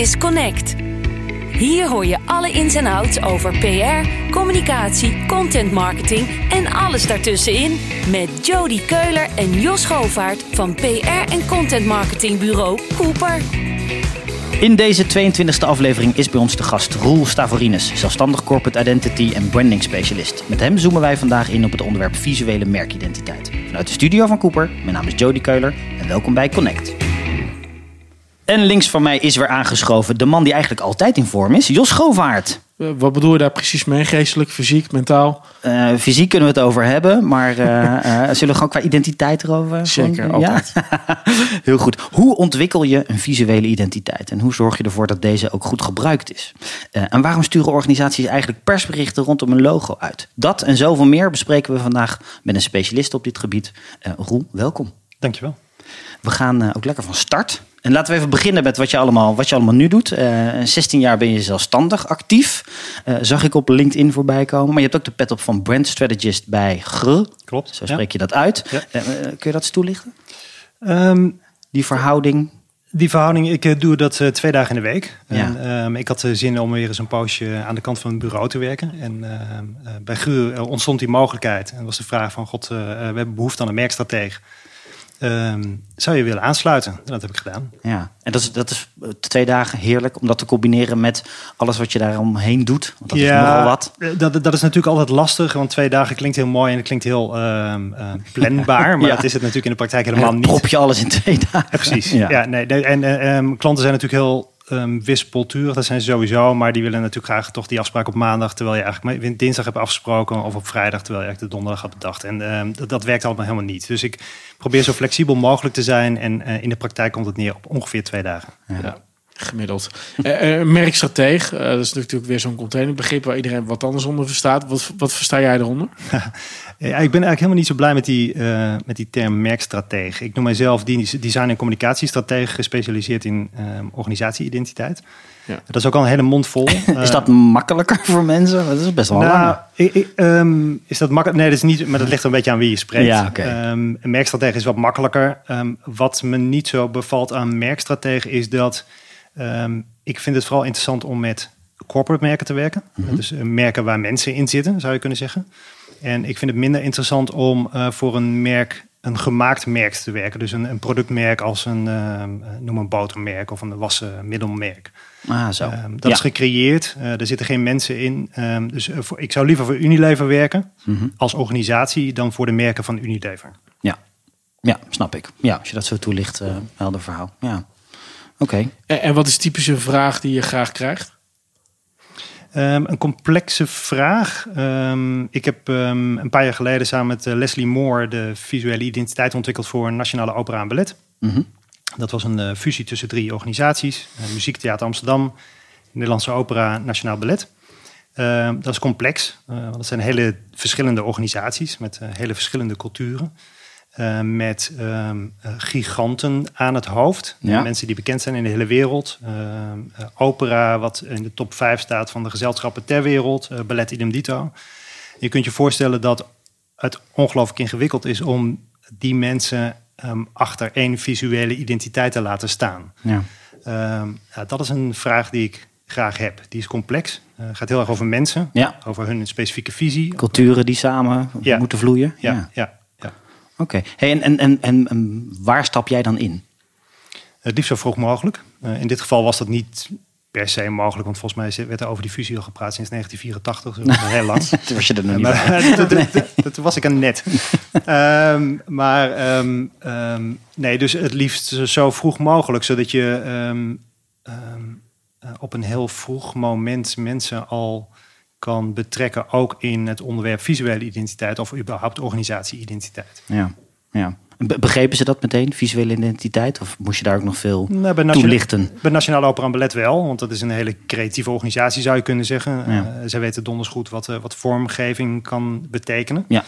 is Connect. Hier hoor je alle ins en outs over PR, communicatie, content marketing en alles daartussenin met Jody Keuler en Jos Govaert van PR en content marketingbureau Cooper. In deze 22e aflevering is bij ons de gast Roel Stavorinus, zelfstandig corporate identity en branding specialist. Met hem zoomen wij vandaag in op het onderwerp visuele merkidentiteit. Vanuit de studio van Cooper, mijn naam is Jody Keuler en welkom bij Connect. En links van mij is weer aangeschoven de man die eigenlijk altijd in vorm is, Jos Govaert. Uh, wat bedoel je daar precies mee? Geestelijk, fysiek, mentaal? Uh, fysiek kunnen we het over hebben, maar uh, zullen we gewoon qua identiteit erover? Zeker, altijd. Ja? Heel goed. Hoe ontwikkel je een visuele identiteit en hoe zorg je ervoor dat deze ook goed gebruikt is? en waarom sturen organisaties eigenlijk persberichten rondom een logo uit? Dat en zoveel meer bespreken we vandaag met een specialist op dit gebied. Roel, welkom. Dankjewel. We gaan ook lekker van start. En laten we even beginnen met wat je allemaal, wat je allemaal nu doet. Uh, 16 jaar ben je zelfstandig actief. Uh, zag ik op LinkedIn voorbij komen. Maar je hebt ook de pet op van brand strategist bij GR. Klopt. Zo spreek ja. je dat uit. Ja. Uh, kun je dat eens toelichten? Um, die verhouding? Die verhouding, ik doe dat twee dagen in de week. Ja. En, um, ik had zin om weer eens een poosje aan de kant van het bureau te werken. En bij GR ontstond die mogelijkheid. En was de vraag van, god, we hebben behoefte aan een merkstratege. Um, zou je willen aansluiten? En dat heb ik gedaan. Ja, en dat is, dat is twee dagen heerlijk om dat te combineren met alles wat je daaromheen doet. Want dat ja, is nogal wat. Dat, dat is natuurlijk altijd lastig, want twee dagen klinkt heel mooi en het klinkt heel um, uh, planbaar. Maar ja. dat is het natuurlijk in de praktijk helemaal niet. Prop je alles in twee dagen. Ja, precies. Ja. nee, en um, klanten zijn natuurlijk heel um, wispelturig, dat zijn ze sowieso. Maar die willen natuurlijk graag toch die afspraak op maandag, terwijl je eigenlijk dinsdag hebt afgesproken, of op vrijdag, terwijl je eigenlijk de donderdag had bedacht. En um, dat, dat, werkt allemaal helemaal niet. Dus ik probeer zo flexibel mogelijk te zijn. En uh, in de praktijk komt het neer op ongeveer twee dagen. Ja. ja. Gemiddeld. Uh, uh, merkstrateeg, uh, dat is natuurlijk weer zo'n containerbegrip waar iedereen wat anders onder verstaat. Wat, wat versta jij eronder? ja, ik ben eigenlijk helemaal niet zo blij met die, met die term merkstrateeg. Ik noem mijzelf design- en communicatiestratege, gespecialiseerd in organisatieidentiteit. Ja. Dat is ook al een hele mond vol. is dat makkelijker voor mensen? Dat is best wel nou, lang. Ik, ik, um, is dat makkelijk? Nee, dat is niet. Maar dat ligt een beetje aan wie je spreekt. Ja, okay. um, een merkstratege is wat makkelijker. Um, wat me niet zo bevalt aan merkstratege is dat Um, ik vind het vooral interessant om met corporate merken te werken. Mm -hmm. Dus uh, merken waar mensen in zitten, zou je kunnen zeggen. En ik vind het minder interessant om uh, voor een merk, een gemaakt merk te werken. Dus een, een productmerk als een, uh, noem een botermerk of een wasmiddelmerk. Ah, zo. Um, dat ja. is gecreëerd. er zitten geen mensen in. Um, dus voor, ik zou liever voor Unilever werken mm -hmm. als organisatie dan voor de merken van Unilever. Ja, ja snap ik. Ja, als je dat zo toelicht, helder verhaal. Ja. Oké. Okay. En, en, wat is typisch een vraag die je graag krijgt? Um, een complexe vraag. Um, ik heb um, een paar jaar geleden samen met uh, Leslie Moore de visuele identiteit ontwikkeld voor Nationale Opera en Ballet. Mm -hmm. Dat was een uh, fusie tussen drie organisaties: uh, Muziektheater Amsterdam, Nederlandse Opera, Nationaal Ballet. dat is complex, want dat zijn hele verschillende organisaties met hele verschillende culturen. Uh, met um, uh, giganten aan het hoofd. Ja. Mensen die bekend zijn in de hele wereld. Uh, opera, wat in de top 5 staat van de gezelschappen ter wereld. ballet idem dito. Je kunt je voorstellen dat het ongelooflijk ingewikkeld is om die mensen um, achter één visuele identiteit te laten staan. Ja. Ja, dat is een vraag die ik graag heb. Die is complex. Het gaat heel erg over mensen. Ja. Over hun specifieke visie. Culturen die samen moeten vloeien. ja. ja. Oké, hey, en, en, en, en, waar stap jij dan in? Het liefst zo vroeg mogelijk. Uh, in dit geval was dat niet per se mogelijk, want volgens mij werd er over die fusie al gepraat sinds 1984, dus heel lang. Toen was je er nog niet maar, dat, was ik er net. um, maar um, um, nee, dus het liefst zo vroeg mogelijk, zodat je uh, op een heel vroeg moment mensen al kan betrekken, ook in het onderwerp visuele identiteit of überhaupt organisatie-identiteit. Ja, ja. Begrepen ze dat meteen, visuele identiteit? Of moest je daar ook nog veel nou, bij toelichten? Bij Nationale Opera en Ballet wel, want dat is een hele creatieve organisatie, zou je kunnen zeggen. Ja. Uh, zij weten donders goed wat, uh, wat vormgeving kan betekenen. Ja.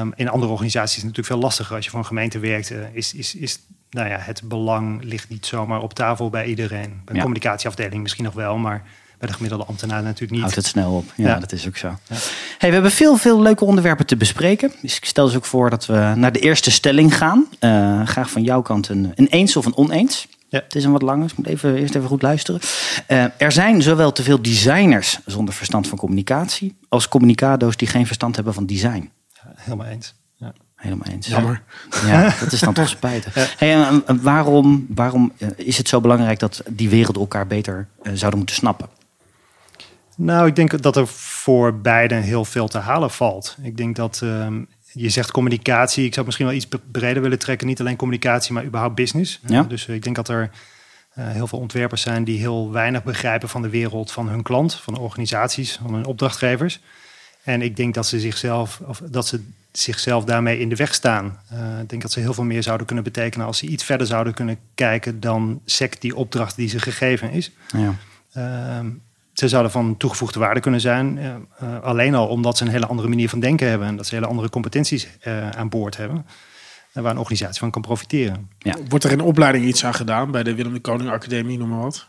Um, in andere organisaties is het natuurlijk veel lastiger. Als je voor een gemeente werkt, uh, is, is, is nou ja, het belang ligt niet zomaar op tafel bij iedereen. Bij de Ja. communicatieafdeling misschien nog wel, maar bij de gemiddelde ambtenaar natuurlijk niet. Houdt het snel op. Ja, Ja. dat is ook zo. Ja. Hey, we hebben veel, veel leuke onderwerpen te bespreken. Dus ik stel dus ook voor dat we naar de eerste stelling gaan. Eh, graag van jouw kant een, een eens of een oneens. Ja. Het is een wat langer, dus ik moet even, eerst even goed luisteren. Eh, er zijn zowel te veel designers zonder verstand van communicatie... als communicado's die geen verstand hebben van design. Helemaal eens. Ja. Helemaal eens. Jammer. Ja, dat is dan toch spijtig. Hey, en, waarom waarom eh, is het zo belangrijk dat die wereld elkaar beter zouden moeten snappen? Nou, ik denk dat er voor beiden heel veel te halen valt. Ik denk dat ehm, je zegt communicatie. Ik zou misschien wel iets breder willen trekken. Niet alleen communicatie, maar überhaupt business. Ja. dus ik denk dat er eh, heel veel ontwerpers zijn die heel weinig begrijpen van de wereld van hun klant, van de organisaties, van hun opdrachtgevers. En ik denk dat ze zichzelf, of dat ze zichzelf daarmee in de weg staan. Eh, ik denk dat ze heel veel meer zouden kunnen betekenen als ze iets verder zouden kunnen kijken dan sec die opdracht die ze gegeven is. Ja. Ehm, ze zouden van toegevoegde waarde kunnen zijn. eh, eh, alleen al omdat ze een hele andere manier van denken hebben. En dat ze hele andere competenties eh, aan boord hebben. En waar een organisatie van kan profiteren. Wordt er in opleiding iets aan gedaan bij de Willem de Koning Academie, noem maar wat?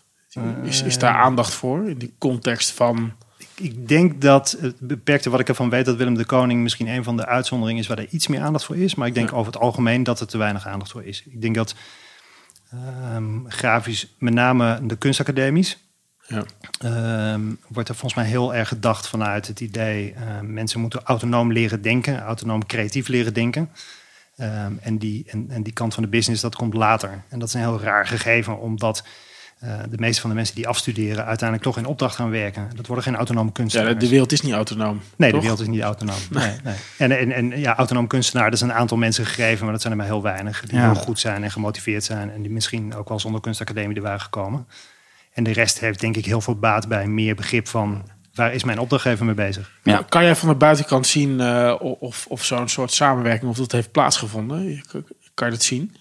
Is, is daar aandacht voor in die context van... Ik denk dat het beperkte wat ik ervan weet... dat Willem de Koning misschien een van de uitzonderingen is... waar er iets meer aandacht voor is. Maar ik denk Ja. over het algemeen dat er te weinig aandacht voor is. Ik denk dat ehm, grafisch, met name de kunstacademies... Ja. Ehm, wordt er volgens mij heel erg gedacht vanuit het idee... eh, mensen moeten autonoom leren denken, autonoom creatief leren denken. Ehm, en, die, en, en die kant van de business, dat komt later. En dat is een heel raar gegeven, omdat eh, de meeste van de mensen die afstuderen... uiteindelijk toch in opdracht gaan werken. Dat worden geen autonome Ja, kunstenaars. de, de wereld is niet autonoom. Nee, toch? de wereld is niet autonoom. Nee. Nee, En, en, en ja, autonoom kunstenaar, dat is een aantal mensen gegeven, maar dat zijn er maar heel weinig. Die Ja. heel goed zijn en gemotiveerd zijn en die misschien ook wel zonder kunstacademie er waren gekomen. En de rest heeft denk ik heel veel baat bij meer begrip van waar is mijn opdrachtgever mee bezig. Ja. Kan jij van de buitenkant zien eh, of, of zo'n soort samenwerking, of dat heeft plaatsgevonden? Kan je dat zien?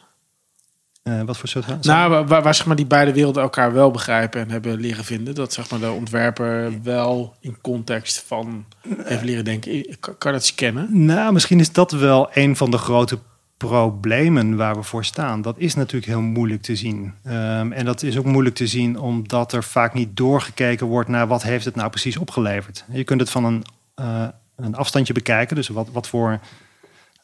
Eh, wat voor soort? Nou, waar- waar, waar zeg maar, die beide werelden elkaar wel begrijpen en hebben leren vinden. Dat zeg maar, de ontwerper wel in context van heeft leren denken. Kan, kan je dat scannen? Nou, misschien is dat wel een van de grote problemen waar we voor staan. Dat is natuurlijk heel moeilijk te zien. Ehm, en dat is ook moeilijk te zien omdat er vaak niet doorgekeken wordt naar wat heeft het nou precies opgeleverd. Je kunt het van een, eh, een afstandje bekijken. Dus wat, wat voor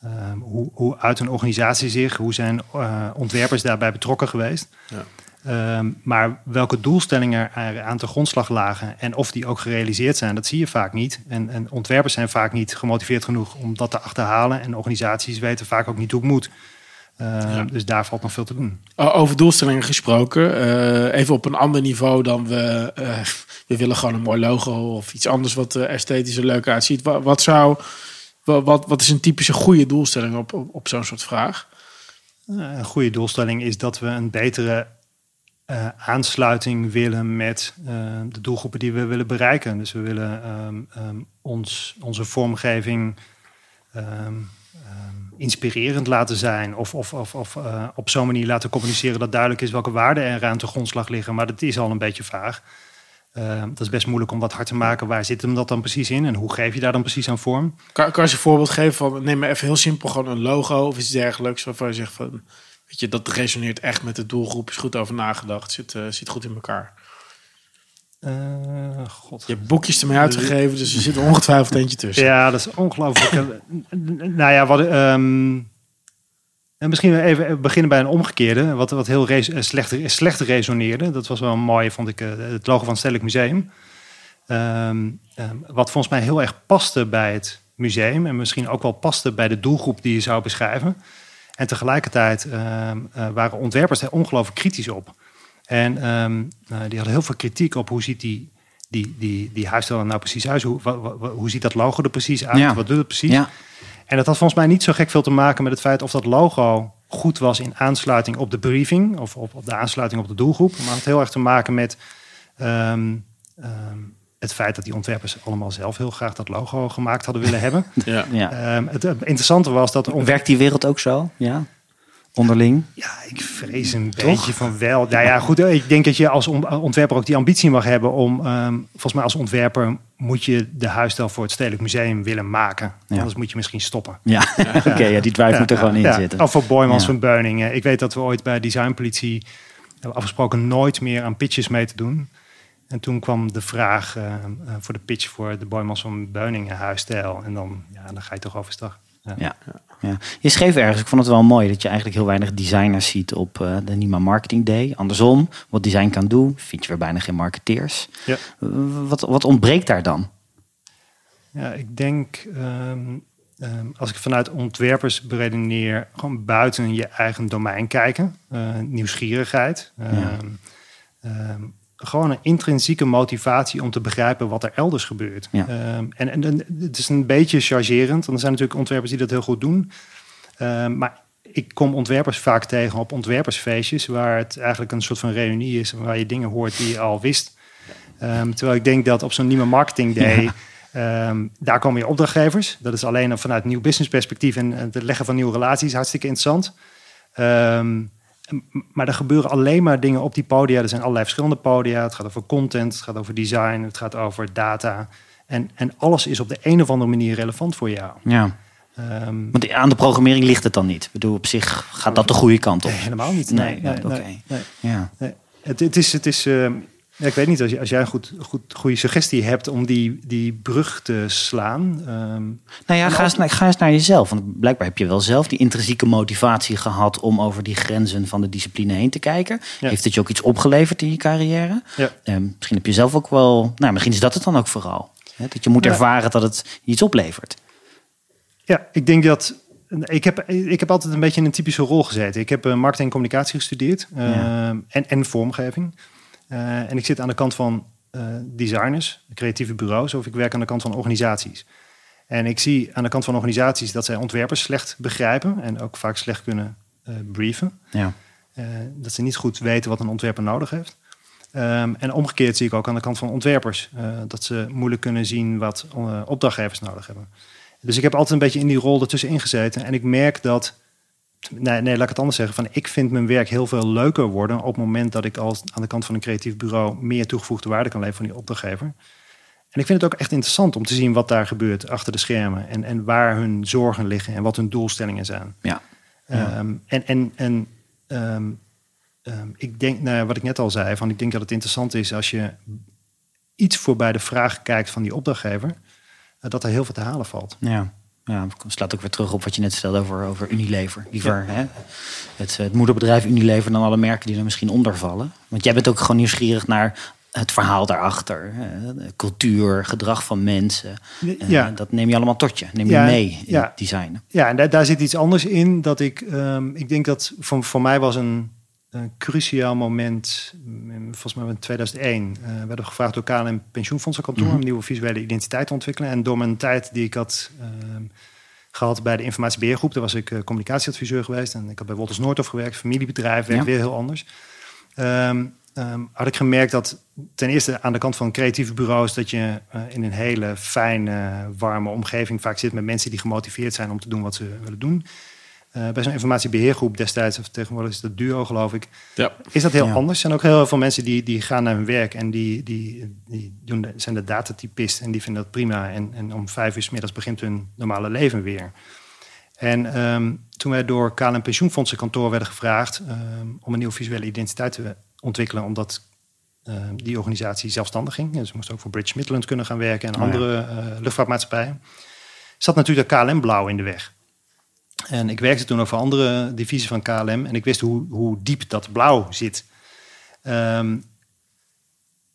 ehm, hoe, hoe uit een organisatie zich, hoe zijn eh, ontwerpers daarbij betrokken geweest. Ja. Ehm, maar welke doelstellingen er aan de grondslag lagen en of die ook gerealiseerd zijn, dat zie je vaak niet. En, en ontwerpers zijn vaak niet gemotiveerd genoeg om dat te achterhalen. En organisaties weten vaak ook niet hoe het moet. Ehm, Dus daar valt nog veel te doen. Over doelstellingen gesproken, eh, even op een ander niveau dan we. eh, we willen gewoon een mooi logo of iets anders wat er esthetisch er leuk uitziet. Wat, wat zou. wa- Wat, wat is een typische goede doelstelling op, op, op zo'n soort vraag? Eh, een goede doelstelling is dat we een betere eh, aansluiting willen met eh, de doelgroepen die we willen bereiken. Dus we willen ehm, ehm, ons, onze vormgeving ehm, inspirerend laten zijn. Of, of, of, of eh, op zo'n manier laten communiceren dat duidelijk is welke waarden er aan de grondslag liggen. Maar dat is al een beetje vaag. Dat is best moeilijk om wat hard te maken. Waar zit hem dat dan precies in? En hoe geef je daar dan precies aan vorm? Kan, kan je een voorbeeld geven van. Neem maar even heel simpel gewoon een logo of iets dergelijks. Waarvan je zegt van. Weet je, dat resoneert echt met de doelgroep. Is goed over nagedacht. Zit, eh, zit goed in elkaar. Eh, God. Je hebt boekjes ermee uitgegeven, dus er zit ongetwijfeld eentje tussen. Ja, dat is ongelooflijk. nou ja, wat, ehm, en misschien even beginnen bij een omgekeerde. Wat, wat heel eh, slecht, slecht resoneerde. Dat was wel een mooie, vond ik, eh, het logo van het Stedelijk Museum. Ehm, ehm, wat volgens mij heel erg paste bij het museum. En misschien ook wel paste bij de doelgroep die je zou beschrijven. En tegelijkertijd ehm, eh, waren ontwerpers er ongelooflijk kritisch op. En ehm, eh, die hadden heel veel kritiek op hoe ziet die, die, die, die huisstijl er nou precies uit? Hoe, hoe ziet dat logo er precies uit? Ja. Wat doet het precies? Ja, En dat had volgens mij niet zo gek veel te maken met het feit of dat logo goed was in aansluiting op de briefing of op, op de aansluiting op de doelgroep. Maar het had heel erg te maken met ehm, het feit dat die ontwerpers allemaal zelf heel graag dat logo gemaakt hadden willen hebben. Ja. ja. Ehm, het, het interessante was dat ontwerpers Werkt die wereld ook zo? Ja. Onderling? Ja, ik vrees een beetje van wel. Nou ja, goed. Ik denk dat je als on- ontwerper ook die ambitie mag hebben om. ehm, volgens mij als ontwerper moet je de huisstijl voor het Stedelijk Museum willen maken. Ja. Anders moet je misschien stoppen. Ja, oké, ja, die drive moet er gewoon in Ja, zitten. Of voor Boymans Ja. van Beuningen. Ik weet dat we ooit bij Designpolitie hebben afgesproken nooit meer aan pitches mee te doen. En toen kwam de vraag eh, eh, voor de pitch voor de Boymans van Beuningen huisstijl. En dan, ja, dan ga je toch overstag. Ja. Ja. Je schreef ergens, ik vond het wel mooi, dat je eigenlijk heel weinig designers ziet op uh, de Nima Marketing Day. Andersom, wat design kan doen, vind je weer bijna geen marketeers. Ja. Wat, wat ontbreekt daar dan? Ja, ik denk, um, um, als ik vanuit ontwerpers beredeneer, gewoon buiten je eigen domein kijken. Uh, nieuwsgierigheid. Ja. Um, gewoon een intrinsieke motivatie om te begrijpen wat er elders gebeurt. Ja. Um, en, en, het is een beetje chargerend, want er zijn natuurlijk ontwerpers die dat heel goed doen. Um, maar ik kom ontwerpers vaak tegen op ontwerpersfeestjes, waar het eigenlijk een soort van reunie is, waar je dingen hoort die je al wist. Um, terwijl ik denk dat op zo'n nieuwe marketing day. Ja. daar komen je opdrachtgevers. Dat is alleen vanuit nieuw business perspectief en het leggen van nieuwe relaties hartstikke interessant. Maar er gebeuren alleen maar dingen op die podia. Er zijn allerlei verschillende podia. Het gaat over content, het gaat over design, het gaat over data. En, en alles is op de een of andere manier relevant voor jou. Ja. Um, Want aan de programmering ligt het dan niet. Ik bedoel, op zich gaat dat de goede kant op. Nee, helemaal niet. Nee, nee, nee, nee, nee. Ja. Het, het, is, het is uh, ja, ik weet niet, als, je, als jij een goed, goed, goede suggestie hebt om die, die brug te slaan. Um, nou ja, ga eens, naar, ga eens naar jezelf. Want blijkbaar heb je wel zelf die intrinsieke motivatie gehad om over die grenzen van de discipline heen te kijken. Ja. Heeft het je ook iets opgeleverd in je carrière? Ja. Um, misschien heb je zelf ook wel, nou misschien is dat het dan ook vooral. Hè? Dat je moet ervaren dat het iets oplevert. Ja, ik denk dat. Ik heb, ik heb altijd een beetje in een typische rol gezeten. Ik heb uh, marketing en communicatie gestudeerd uh, Ja. en, en vormgeving. Uh, en ik zit aan de kant van uh, designers, creatieve bureaus, of ik werk aan de kant van organisaties. En ik zie aan de kant van organisaties dat zij ontwerpers slecht begrijpen en ook vaak slecht kunnen uh, brieven. Ja. dat ze niet goed weten wat een ontwerper nodig heeft. Um, en omgekeerd zie ik ook aan de kant van ontwerpers dat ze moeilijk kunnen zien wat opdrachtgevers nodig hebben. Dus ik heb altijd een beetje in die rol ertussen ingezeten. En ik merk dat Nee, nee, laat ik het anders zeggen. Van, ik vind mijn werk heel veel leuker worden op het moment dat ik als aan de kant van een creatief bureau meer toegevoegde waarde kan leveren van die opdrachtgever. En ik vind het ook echt interessant om te zien wat daar gebeurt achter de schermen en, en waar hun zorgen liggen en wat hun doelstellingen zijn. Ja. Um, en en, en um, um, ik denk, nou, wat ik net al zei, van ik denk dat het interessant is als je iets voorbij de vraag kijkt van die opdrachtgever, uh, dat er heel veel te halen valt. Ja. Ja, slaat ook weer terug op wat je net stelde over, over Unilever. Liever ja. hè, het, het, moederbedrijf Unilever dan alle merken die er misschien onder vallen. Want jij bent ook gewoon nieuwsgierig naar het verhaal daarachter. Hè, cultuur, gedrag van mensen. Ja. Uh, dat neem je allemaal tot je. Neem je ja, mee in het design. Ja, en daar, daar, zit iets anders in. Dat ik, um, ik denk dat voor, voor mij was een, een cruciaal moment. Volgens mij in 2001 uh, werden we gevraagd door KLM Pensioenfondsenkantoor... Mm -hmm. om een nieuwe visuele identiteit te ontwikkelen. En door mijn tijd die ik had... Uh, gehad bij de informatiebeheergroep. Daar was ik uh, communicatieadviseur geweest. En ik had bij Wolters Noordhof gewerkt, familiebedrijf, werkt ja. weer heel anders. Um, um, had ik gemerkt dat ten eerste aan de kant van creatieve bureaus... dat je in een hele fijne, warme omgeving vaak zit... met mensen die gemotiveerd zijn om te doen wat ze willen doen. Uh, bij zo'n informatiebeheergroep destijds, of tegenwoordig is dat duo geloof ik... Ja. is dat heel Ja. anders. Er zijn ook heel veel mensen die, die gaan naar hun werk... en die, die, die doen de, zijn de datatypist en die vinden dat prima. En, en om vijf uur s middags begint hun normale leven weer. En um, toen wij door KLM Pensioenfondsenkantoor werden gevraagd... Um, om een nieuwe visuele identiteit te ontwikkelen... omdat um, die organisatie zelfstandig ging. Dus ze moesten ook voor British Midland kunnen gaan werken... en Oh ja. andere uh, luchtvaartmaatschappijen. Zat natuurlijk de KLM blauw in de weg. En ik werkte toen ook voor andere divisies van KLM... en ik wist hoe, hoe diep dat blauw zit... Um,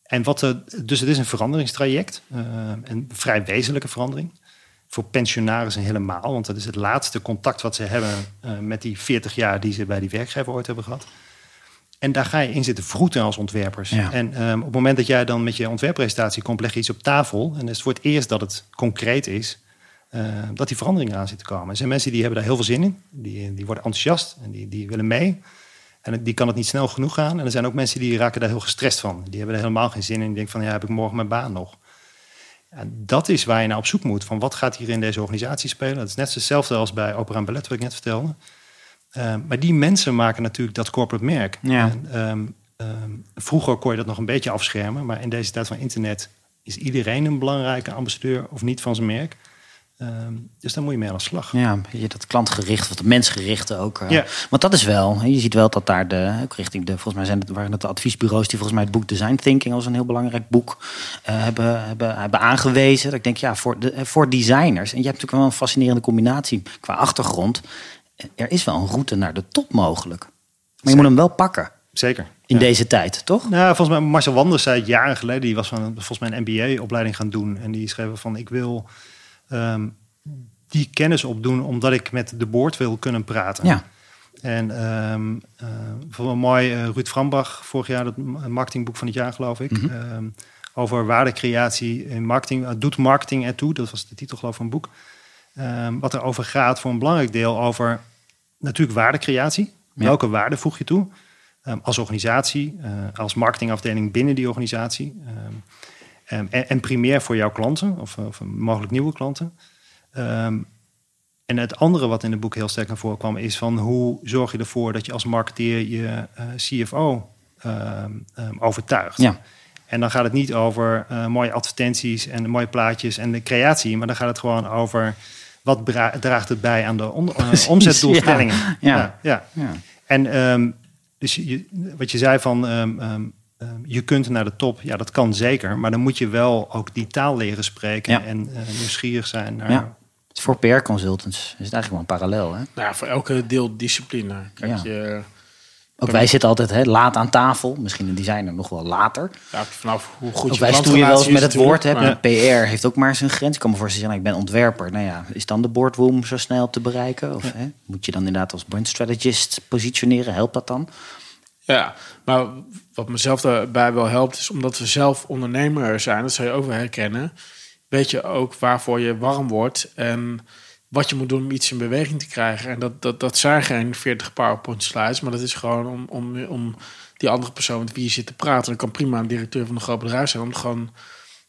en wat dus het is een veranderingstraject, uh, een vrij wezenlijke verandering. Voor pensionarissen helemaal, want dat is het laatste contact wat ze hebben uh, met die 40 jaar die ze bij die werkgever ooit hebben gehad. En daar ga je in zitten vroeten als ontwerpers. Ja. En um, op het moment dat jij dan met je ontwerppresentatie komt, leg je iets op tafel. En het is voor het eerst dat het concreet is, uh, dat die verandering aan zit te komen. Er zijn mensen die hebben daar heel veel zin in, die, die worden enthousiast en die, die willen mee. En die kan het niet snel genoeg gaan. En er zijn ook mensen die raken daar heel gestrest van. Die hebben er helemaal geen zin in. Die denken van, ja, heb ik morgen mijn baan nog? En dat is waar je naar op zoek moet. Van wat gaat hier in deze organisatie spelen? Dat is net hetzelfde als bij Opera en Ballet, wat ik net vertelde. Uh, maar die mensen maken natuurlijk dat corporate merk. Ja. En, um, um, vroeger kon je dat nog een beetje afschermen. Maar in deze tijd van internet is iedereen een belangrijke ambassadeur of niet van zijn merk. Ehm, dus daar moet je mee aan de slag. Ja, dat klantgericht of dat mensgerichte ook. eh. Ja. Want dat is wel, je ziet wel dat daar de, ook richting de, volgens mij zijn het, waren het de adviesbureaus die volgens mij het boek Design Thinking als een heel belangrijk boek eh, hebben, hebben, hebben aangewezen. Dat ik denk, ja, voor, de, eh, voor designers. En je hebt natuurlijk wel een fascinerende combinatie qua achtergrond. Er is wel een route naar de top mogelijk. Maar je moet hem wel pakken Zeker. in Ja. deze tijd, toch? Nou, volgens mij, Marcel Wanders zei jaren geleden, die was van, volgens mij een MBA-opleiding gaan doen. En die schreef van, ik wil ehm, die kennis opdoen omdat ik met de board wil kunnen praten. Ja, En ehm eh, vond wel mooi, eh, Ruud Frambach, vorig jaar het marketingboek van het jaar, geloof ik. Mhm. ehm, over waardecreatie in marketing. eh, doet marketing ertoe? Dat was de titel, geloof ik, van het boek. Wat er over gaat, voor een belangrijk deel, over natuurlijk waardecreatie. Ja. Welke waarde voeg je toe? Als organisatie, als marketingafdeling binnen die organisatie. Ehm, en, en primair voor jouw klanten, of, of mogelijk nieuwe klanten. Ehm, en het andere wat in het boek heel sterk naar voren kwam, is van hoe zorg je ervoor dat je als marketeer je eh, CFO ehm, overtuigt. ja. En dan gaat het niet over eh, mooie advertenties en mooie plaatjes en de creatie, maar dan gaat het gewoon over wat draagt het bij aan de on- eh, Precies, omzetdoelstellingen. ja. Ja. ja. En dus je, wat je zei van je kunt naar de top, ja, dat kan zeker, maar dan moet je wel ook die taal leren spreken Ja. en eh, nieuwsgierig zijn naar. Ja. Dus voor PR-consultants is het eigenlijk wel een parallel. Hè? Nou ja, voor elke deel discipline. Kijk, Ja. je, Ook wij zitten altijd hè, laat aan tafel. Misschien een designer nog wel later. ja, vanaf hoe goed Ook je wij stoeien wel eens met het woord. Hè. PR heeft ook maar zijn grens. Ik kan me voorstellen, ik ben ontwerper. Nou ja, is dan de boardroom zo snel te bereiken? Of hè, moet je dan inderdaad als brand strategist positioneren? Helpt dat dan? Ja, maar wat mezelf daarbij wel helpt, is omdat we zelf ondernemer zijn, dat zou je ook wel herkennen, weet je ook waarvoor je warm wordt en wat je moet doen om iets in beweging te krijgen. En dat, dat, dat zijn geen 40 PowerPoint slides, maar dat is gewoon om, om, om die andere persoon met wie je zit te praten. Dat kan prima een directeur van een groot bedrijf zijn, om gewoon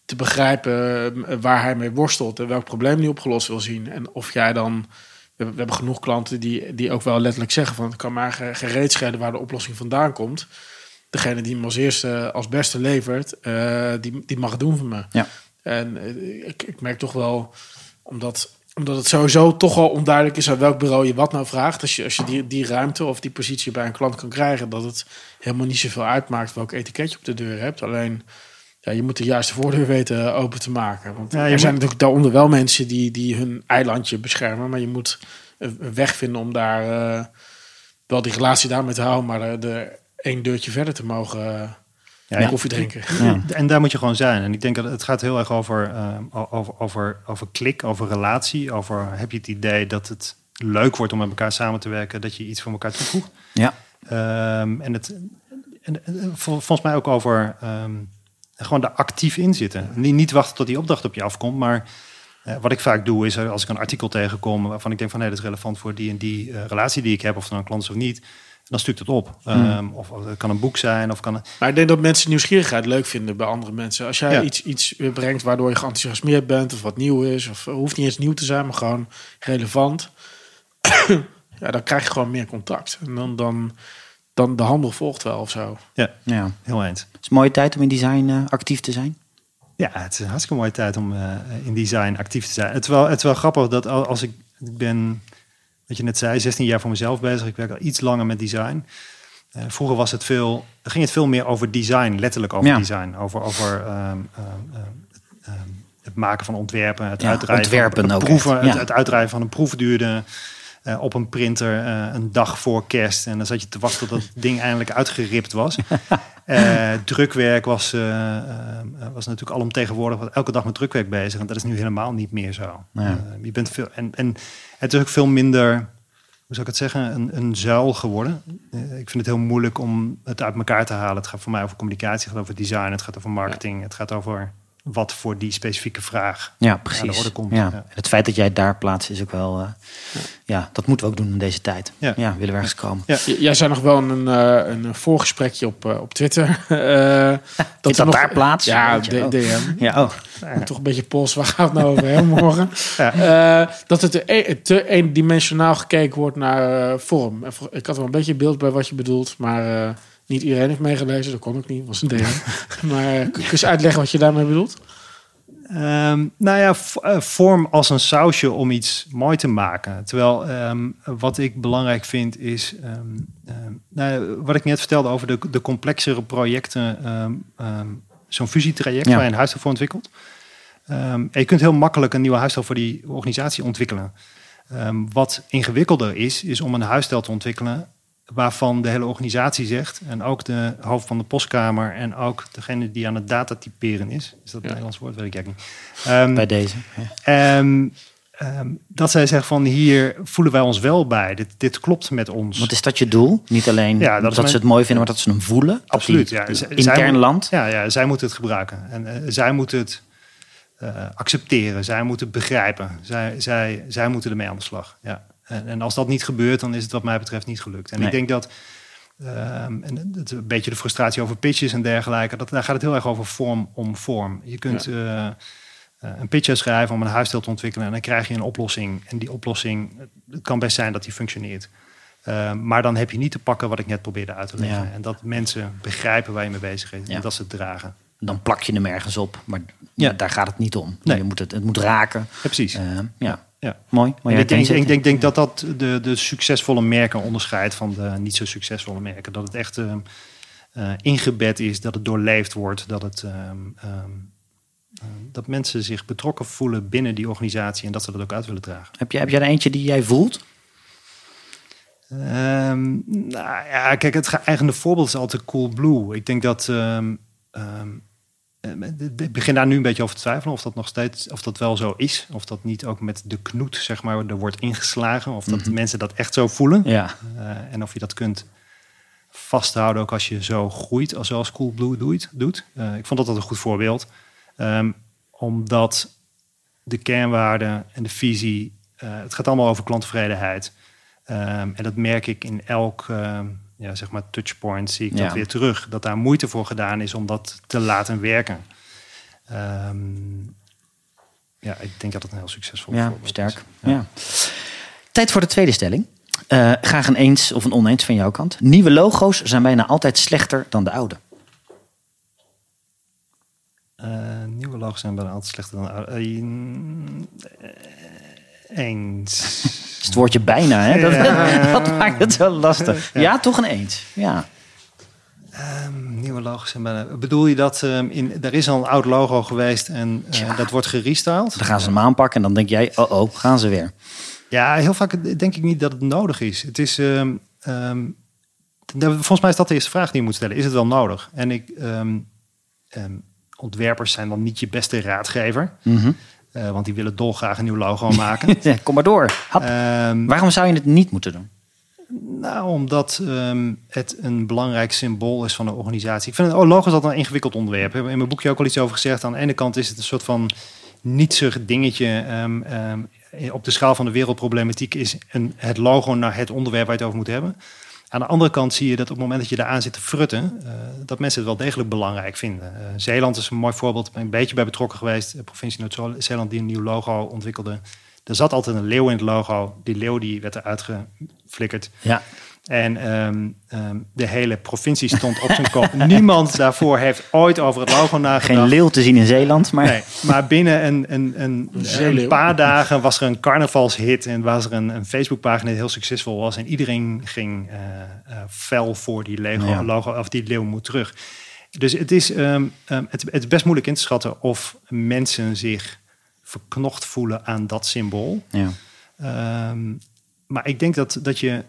te begrijpen eh, waar hij mee worstelt en welk probleem hij opgelost wil zien. En of jij dan. We hebben, genoeg klanten die, die ook wel letterlijk zeggen van het kan maar ge- gereed schelen waar de oplossing vandaan komt. Degene die hem als eerste, als beste levert, eh, die, die mag het doen voor me. Ja. En eh, ik, ik merk toch wel, omdat, omdat het sowieso toch wel onduidelijk is aan welk bureau je wat nou vraagt. Als je, als je die, die ruimte of die positie bij een klant kan krijgen, dat het helemaal niet zoveel uitmaakt welk etiketje op de deur hebt. Alleen ja, je moet de juiste voordeur weten open te maken. Want Ja, je er zijn moet- natuurlijk daaronder wel mensen die, die hun eilandje beschermen. Maar je moet een weg vinden om daar eh, wel die relatie daarmee te houden. Maar er, er één deurtje verder te mogen eh, Ja, koffie drinken. Ja. En daar moet je gewoon zijn. En ik denk dat het gaat heel erg over, ehm, over, over, over klik, over relatie. Over heb je het idee dat het leuk wordt om met elkaar samen te werken, dat je iets voor elkaar toevoegt. Ja. Ehm, en het en, en vol- volgens mij ook over ehm, gewoon er actief in zitten. Niet, niet wachten tot die opdracht op je afkomt, maar eh, wat ik vaak doe is eh, als ik een artikel tegenkom waarvan ik denk van nee, dat is relevant voor die en die eh, relatie die ik heb, of het nou een klant is of niet, dan stuur ik dat op. Ehm, of, of het kan een boek zijn, of kan een, Maar ik denk dat mensen nieuwsgierigheid leuk vinden bij andere mensen. Als jij Ja. iets, iets brengt waardoor je geenthousiasmeerd bent of wat nieuw is, of hoeft niet eens nieuw te zijn, maar gewoon relevant. ja, dan krijg je gewoon meer contact. En dan, dan, dan de handel volgt wel of zo. ja, ja. heel eens. Het is een mooie tijd om in design eh, actief te zijn. Ja, het is een hartstikke mooie tijd om eh, in design actief te zijn. Het is wel, het is wel grappig dat al- als ik, ik ben, wat je net zei, 16 jaar voor mezelf bezig. Ik werk al iets langer met design. Eh, vroeger was het veel, ging het veel meer over design, letterlijk over Ja. design. Over, over ehm, ehm, ehm, het maken van ontwerpen, het Ja, uitdraaien ontwerpen van, ook proeven, het, het uitdraaien van een proef duurde eh, op een printer eh, een dag voor kerst. En dan zat je te wachten tot dat ding eindelijk uitgeript was. Eh, drukwerk was, was natuurlijk alomtegenwoordig. Was elke dag met drukwerk bezig. En dat is nu helemaal niet meer zo. Ja. Je bent veel, en, en het is ook veel minder, hoe zou ik het zeggen, een, een zuil geworden. Ik vind het heel moeilijk om het uit elkaar te halen. Het gaat voor mij over communicatie, het gaat over design, het gaat over marketing. Het gaat over wat voor die specifieke vraag Ja, aan de precies. orde komt. Ja. Ja. En het feit dat jij daar plaatst is ook wel... eh, ja. dat moeten we ook doen in deze tijd. Ja, Ja. willen we ergens komen. Jij zei nog wel een, eh, een voorgesprekje op, eh, op Twitter. Dat nog- daar plaats? Ja, Weet je, D- oh. DM. Ja, oh. Toch een beetje pols, waar gaat het nou over hè, morgen? Ja. Eh, dat het te, e- te eendimensionaal gekeken wordt naar vorm. Ik had wel een beetje beeld bij wat je bedoelt, maar eh, niet iedereen heeft meegelezen. Dat kon ook niet, was een DM. maar eh, kun je eens uitleggen wat je daarmee bedoelt? Ehm, nou ja, eh, vorm als een sausje om iets mooi te maken. Terwijl ehm, wat ik belangrijk vind is, ehm, ehm, nou, wat ik net vertelde over de, de complexere projecten, ehm, ehm, zo'n fusietraject Ja. waar je een huisstijl voor ontwikkelt. Ehm, en je kunt heel makkelijk een nieuwe huisstijl voor die organisatie ontwikkelen. Ehm, wat ingewikkelder is, is om een huisstijl te ontwikkelen waarvan de hele organisatie zegt, en ook de hoofd van de postkamer en ook degene die aan het datatyperen is. Is dat een Nederlands woord? Weet ik eigenlijk niet. Ehm, Bij deze. Ja. Ehm, ehm, dat zij zeggen van hier voelen wij ons wel bij. Dit, dit klopt met ons. Wat is dat je doel? Niet alleen Ja, dat ze mijn- het mooi vinden, maar dat ze hem voelen. Absoluut, die ja. Zij Intern moet- land. Ja, ja, zij moeten het gebruiken. En eh, zij moeten het eh, accepteren. Zij moeten het begrijpen. Zij, zij, zij moeten ermee aan de slag. Ja. En, en als dat niet gebeurt, dan is het wat mij betreft niet gelukt. En Nee. ik denk dat... ehm, en het, een beetje de frustratie over pitches en dergelijke. Dat, daar gaat het heel erg over vorm om vorm. Je kunt eh, eh, een pitch schrijven om een huisstijl te ontwikkelen. En dan krijg je een oplossing. En die oplossing, het kan best zijn dat die functioneert. Uh, maar dan heb je niet te pakken wat ik net probeerde uit te leggen. Ja. En dat mensen begrijpen waar je mee bezig bent. Ja. En dat ze het dragen. Dan plak je hem ergens op. Maar daar gaat het niet om. Nee. Je moet het, het moet raken. Ja, precies. Eh, ja. Ja. mooi. Mooi ik, denk, ik denk, denk dat dat de, de succesvolle merken onderscheidt van de niet zo succesvolle merken. Dat het echt eh, eh, ingebed is, dat het doorleefd wordt, dat, het, ehm, ehm, eh, dat mensen zich betrokken voelen binnen die organisatie en dat ze dat ook uit willen dragen. Heb, jij, heb jij er eentje die jij voelt? Ehm, nou ja, kijk, het geëigende voorbeeld is altijd Coolblue. Ik denk dat. Eh, ik begin daar nu een beetje over te twijfelen of dat nog steeds, of dat wel zo is. Of dat niet ook met de knoet, zeg maar, er wordt ingeslagen. Of dat mensen dat echt zo voelen. Ja. Eh, en of je dat kunt vasthouden ook als je zo groeit, als zoals Coolblue doet. doet. Eh, ik vond dat dat een goed voorbeeld. Ehm, omdat de kernwaarden en de visie, het gaat allemaal over klanttevredenheid. Ehm, en dat merk ik in elk ehm, ja, zeg maar touchpoint, zie ik Ja. dat weer terug. Dat daar moeite voor gedaan is om dat te laten werken. Ehm, ja, ik denk dat het een heel succesvol Ja, voorbeeld sterk. is. Ja. Tijd voor de tweede stelling. Eh, graag een eens of een oneens van jouw kant. Nieuwe logo's zijn bijna altijd slechter dan de oude. Eh, nieuwe logos zijn bijna altijd slechter dan oude. Eh, mm, eh, eens. Het is het woordje bijna, hè? Dat, Ja. dat maakt het zo lastig. Ja, toch een eens. Ja. Ehm, nieuwe logos bijna... Bedoel je dat ehm, in, er is al een oud logo geweest en eh, dat wordt gerestyled? Dan gaan ze hem aanpakken en dan denk jij, oh oh, gaan ze weer. Ja, heel vaak denk ik niet dat het nodig is. Het is... de- volgens mij is dat de eerste vraag die je moet stellen. Is het wel nodig? En ik... ontwerpers zijn dan niet je beste raadgever. Mhm. Eh, want die willen dolgraag een nieuw logo maken. Kom maar door. Ehm, Waarom zou je het niet moeten doen? Nou, omdat ehm, het een belangrijk symbool is van een organisatie. Ik vind het, oh, logo is altijd een ingewikkeld onderwerp. Ik heb in mijn boekje ook al iets over gezegd. Aan de ene kant is het een soort van nietsig dingetje. ehm, op de schaal van de wereldproblematiek is een, het logo naar het onderwerp waar je het over moet hebben. Aan de andere kant zie je dat op het moment dat je daar aan zit te frutten, eh, dat mensen het wel degelijk belangrijk vinden. Eh, Zeeland is een mooi voorbeeld, ik ben een beetje bij betrokken geweest. De provincie Noord-Zeeland die een nieuw logo ontwikkelde. Er zat altijd een leeuw in het logo. Die leeuw die werd eruit geflikkerd. Ja. En ehm, ehm, de hele provincie stond op zijn kop. Niemand daarvoor heeft ooit over het logo nagedacht. Geen leeuw te zien in Zeeland, maar Nee, maar binnen een, een, een, paar dagen was er een carnavalshit en was er een, een Facebookpagina die heel succesvol was. En iedereen ging eh eh, fel voor die Lego Ja. logo, of die leeuw moet terug. Dus het is, ehm, ehm, het, het is best moeilijk in te schatten of mensen zich verknocht voelen aan dat symbool. ja. Ehm, maar ik denk dat, dat je.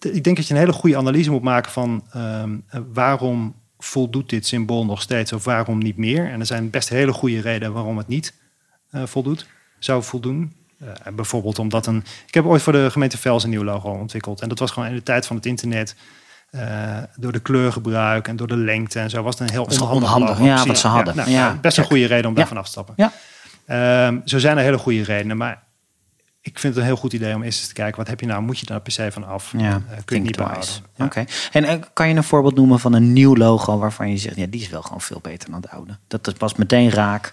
eh, Ik denk dat je een hele goede analyse moet maken van ehm, eh, waarom voldoet dit symbool nog steeds of waarom niet meer. En er zijn best hele goede redenen waarom het niet eh, voldoet, zou voldoen. Eh, bijvoorbeeld omdat een. Ik heb ooit voor de gemeente Vels een nieuw logo ontwikkeld. En dat was gewoon in de tijd van het internet. door de kleurgebruik en door de lengte en zo was het een heel onhandig, onhandig, logo. ja, Precies. wat ze hadden. nou, Ja. Best een goede reden om daarvan af te stappen. Ja. Ehm, zo zijn er hele goede redenen, maar ik vind het een heel goed idee om eerst eens te kijken, wat heb je nou? Moet je daar per se van af? Ja, Eh, kun je het niet behouden. Ja. Oké. En eh, kan je een voorbeeld noemen van een nieuw logo waarvan je zegt, ja, die is wel gewoon veel beter dan de oude. Dat, dat was meteen raak.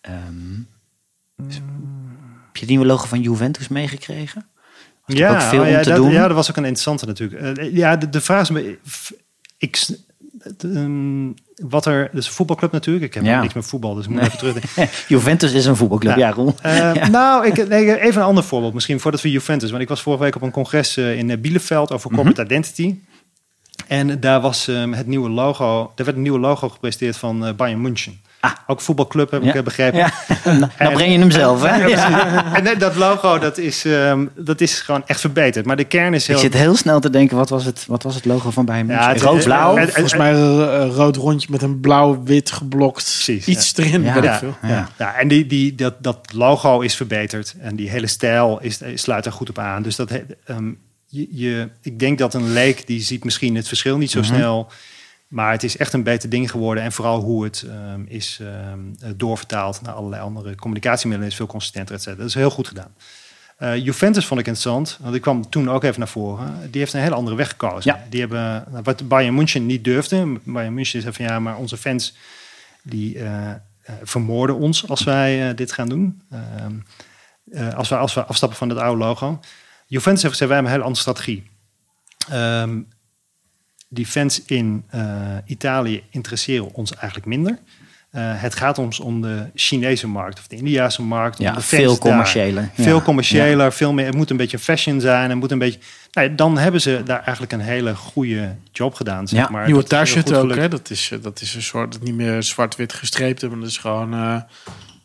Ehm, heb je het nieuwe logo van Juventus meegekregen? Toch ook veel oh om ja, te dat, doen. ja, dat was ook een interessante natuurlijk. Eh, ja, de, de vraag is, ik, ehm, wat er, dus een voetbalclub natuurlijk. Ik heb Ja. niks met voetbal, dus ik moet Nee. even terugdenken. Juventus is een voetbalclub, ja, Ja. Roel. Eh, Nou, ik, nee, even een ander voorbeeld misschien voordat we Juventus. Want ik was vorige week op een congres eh, in eh, Bielefeld over corporate identity. En daar was ehm, het nieuwe logo. Er werd een nieuwe logo gepresenteerd van eh, Bayern München. Ah. Ook voetbalclub heb Ja. ik eh, begrepen. Ja. En- breng je hem zelf, hè? Ja, Ja. precies. En dat logo, dat is, ehm, dat is gewoon echt verbeterd. Maar de kern is Ik heel... zit heel snel te denken, wat was het, wat was het logo van Bayern Ja, Rood-blauw? het- Volgens mij een rood rondje met een blauw-wit geblokt. Precies, Iets erin, Ja. weet ik Ja. veel. Ja. Ja, en die, die, dat, dat logo is verbeterd. En die hele stijl is, sluit er goed op aan. Dus dat, ehm, je, je, ik denk dat een leek, die ziet misschien het verschil niet zo Mhm. snel. Maar het is echt een beter ding geworden. En vooral hoe het ehm, is ehm, eh, doorvertaald naar allerlei andere communicatiemiddelen is veel consistenter, et cetera. Dat is heel goed gedaan. Eh, Juventus vond ik interessant, want ik kwam toen ook even naar voren. Die heeft een hele andere weg gekozen. Ja. Die hebben, nou, wat Bayern München niet durfde. Bayern München zei van ja, maar onze fans die eh, vermoorden ons als wij dit gaan doen. Ehm, eh, als, we, als we afstappen van het oude logo. Juventus heeft gezegd, wij hebben een hele andere strategie. Ehm, die fans in eh, Italië interesseren ons eigenlijk minder. Eh, het gaat ons om de Chinese markt of de Indiase markt. om Ja, de fans veel daar. commerciëler. Ja. Veel commerciëler, veel meer. Het moet een beetje fashion zijn. Het moet een beetje. Nou, dan hebben ze daar eigenlijk een hele goede job gedaan. Zeg Ja. maar. Nieuwe goed ook, hè? Dat is, eh, dat is een soort, dat niet meer zwart-wit gestreept, maar dat is gewoon, eh,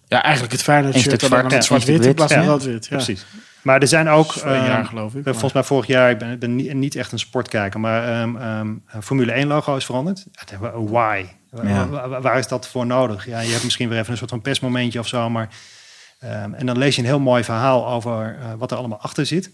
ja, eigenlijk het Een shirt, alleen dan zwart, met zwart-wit in plaats van wit. rood-wit. Ja. Precies. Maar er zijn ook. Een jaar ehm, geloof ik. Eh, maar- Volgens mij vorig jaar, ik ben, niet, niet echt een sportkijker, maar ehm, ehm, Formule 1 logo is veranderd. Ja, Why? Ja. Wa- wa- Waar is dat voor nodig? Ja, je hebt misschien weer even een soort van persmomentje of zo, maar ehm, en dan lees je een heel mooi verhaal over eh, wat er allemaal achter zit.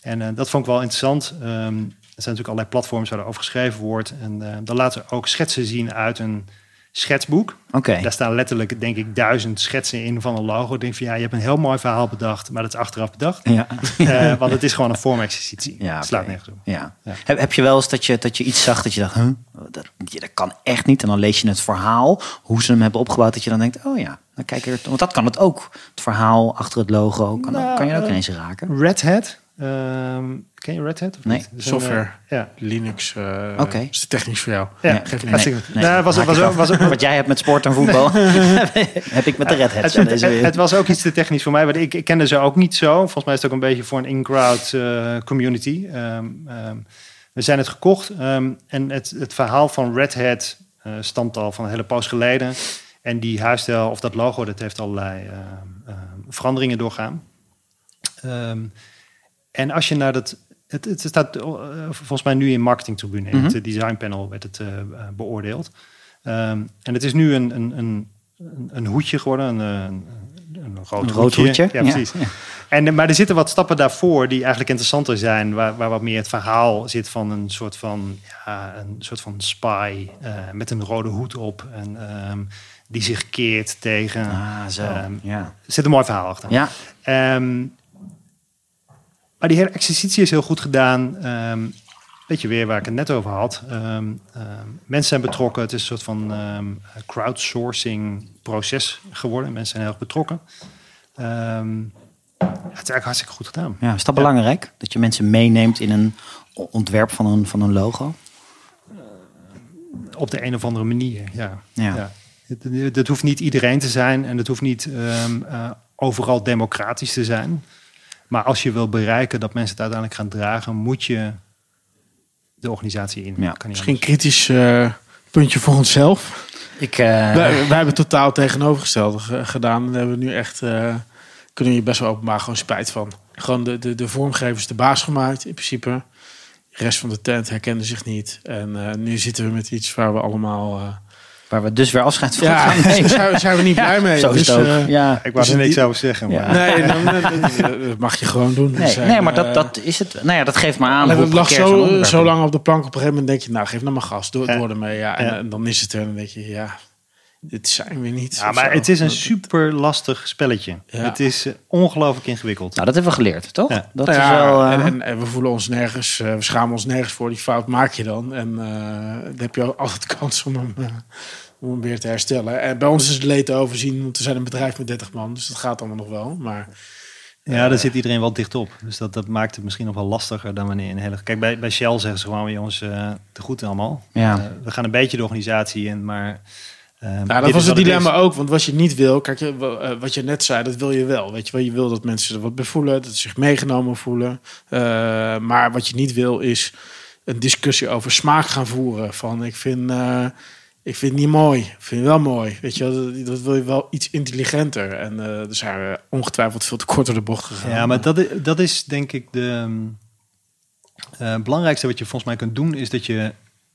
En eh, dat vond ik wel interessant. Ehm, er zijn natuurlijk allerlei platforms waar er over geschreven wordt. En eh, dan laten we ook schetsen zien uit een schetsboek. Oké. Daar staan letterlijk, denk ik, duizend schetsen in van een logo. Ik denk van ja, je hebt een heel mooi verhaal bedacht, maar dat is achteraf bedacht. Ja. Eh, want het is gewoon een vormexercitie. Ja, slaat nergens op. Ja. Ja. Heb, heb je wel eens dat je, dat je iets zag dat je dacht, huh? dat, dat kan echt niet. En dan lees je het verhaal, hoe ze hem hebben opgebouwd, dat je dan denkt, oh ja, dan kijk er, want dat kan het ook. Het verhaal achter het logo kan, Nou, kan je ook eh, ineens raken. Red Hat. Ehm, ken je Red Hat? Of Nee. niet? Een, Software. eh, ja. Linux, eh Oké. is te technisch voor jou. Ja, Nee, Nee, Nou, was, was, ook, was, ook- Wat jij hebt met sport en voetbal, heb ik met de Red Hats het, het, was ook iets te technisch voor mij, want ik, ik kende ze ook niet zo. Volgens mij is het ook een beetje voor een in-crowd eh, community. Ehm, ehm, we zijn het gekocht ehm, en het, het verhaal van Red Hat eh, stamt al van een hele poos geleden. En die huisstijl of dat logo, dat heeft allerlei veranderingen doorgaan. Ehm, en als je naar dat... Het, het staat eh, volgens mij nu in marketingtribune. In Mhm. het designpanel werd het eh, eh, beoordeeld. Ehm, en het is nu een, een, een, een, hoedje geworden, een, een, een rood, Een rood hoedje. Ja, precies. En, eh, maar er zitten wat stappen daarvoor die eigenlijk interessanter zijn, waar, waar wat meer het verhaal zit van een soort van, ja, een soort van spy eh, met een rode hoed op en ehm, die zich keert tegen. Ah, zo. Ehm, ja. Er zit een mooi verhaal achter. ja, maar die hele exercitie is heel goed gedaan. Ehm weet je weer waar ik het net over had. Ehm, ehm, mensen zijn betrokken. Het is een soort van crowdsourcing proces geworden. Mensen zijn heel erg betrokken. Het is eigenlijk hartstikke goed gedaan. ja, is dat belangrijk? Dat je mensen meeneemt in een ontwerp van een, van een logo? Op de een of andere manier, ja. Ja. het hoeft niet iedereen te zijn. En het hoeft niet eh, overal democratisch te zijn. Maar als je wil bereiken dat mensen het uiteindelijk gaan dragen... moet je de organisatie in. Ja, Kan Misschien een kritisch eh, puntje voor onszelf. Ik, eh, wij, wij hebben totaal tegenovergestelde ge- gedaan. En hebben we nu echt, eh, kunnen je best wel openbaar gewoon spijt van. Gewoon de, de, de vormgevers de baas gemaakt, in principe. De rest van de tent herkende zich niet. En eh, nu zitten we met iets waar we allemaal... waar we dus weer afscheid van ja, gaan daar nemen. zijn, zijn we niet blij mee. Zo is Dus, het ook. eh, ja. Ik wou Dus er niks die- over zeggen. Ja. Maar, Nee, dan, dat, dat mag je gewoon doen. Nee, Dus, eh, nee, maar dat, eh, dat is het. Nou ja, dat geeft maar aan. Het lag zo, zo lang op de plank. Op een gegeven moment denk je, nou geef nou maar gas. Door, Ja. door ermee. Ja. En, Ja. en dan is het er. En dan denk je, ja, dit zijn we niet. ja, maar zo. het is een super lastig spelletje. Ja. Het is eh, ongelooflijk ingewikkeld. Nou, dat hebben we geleerd, toch? Ja. Dat Nou is wel. eh, en, en, en we voelen ons nergens, eh, we schamen ons nergens voor. Die fout maak je dan. En eh, dan heb je altijd kans om hem, om hem weer te herstellen. En bij ons is het leed te overzien, want we zijn een bedrijf met 30 man. Dus dat gaat allemaal nog wel. Maar Ja, daar zit iedereen wel dicht op. Dus dat, dat maakt het misschien nog wel lastiger dan wanneer een hele... Kijk, bij, bij Shell zeggen ze gewoon, jongens, eh te goed allemaal. Ja. Eh, we gaan een beetje de organisatie in, maar... Ja, dit dat is was het dilemma ook. Want wat je niet wil, kijk, je- eh, wat je net zei, dat wil je wel. Weet je wel, je wil dat mensen er wat bij voelen, dat ze zich meegenomen voelen. Eh, maar wat je niet wil, is een discussie over smaak gaan voeren. Van ik vind, eh, ik vind het niet mooi, ik vind het wel mooi. Weet je, dat, dat wil je wel iets intelligenter. En eh er zijn ongetwijfeld veel te kort door de bocht gegaan. Ja, maar dat is, dat is denk ik de eh, belangrijkste wat je volgens mij kunt doen, is dat je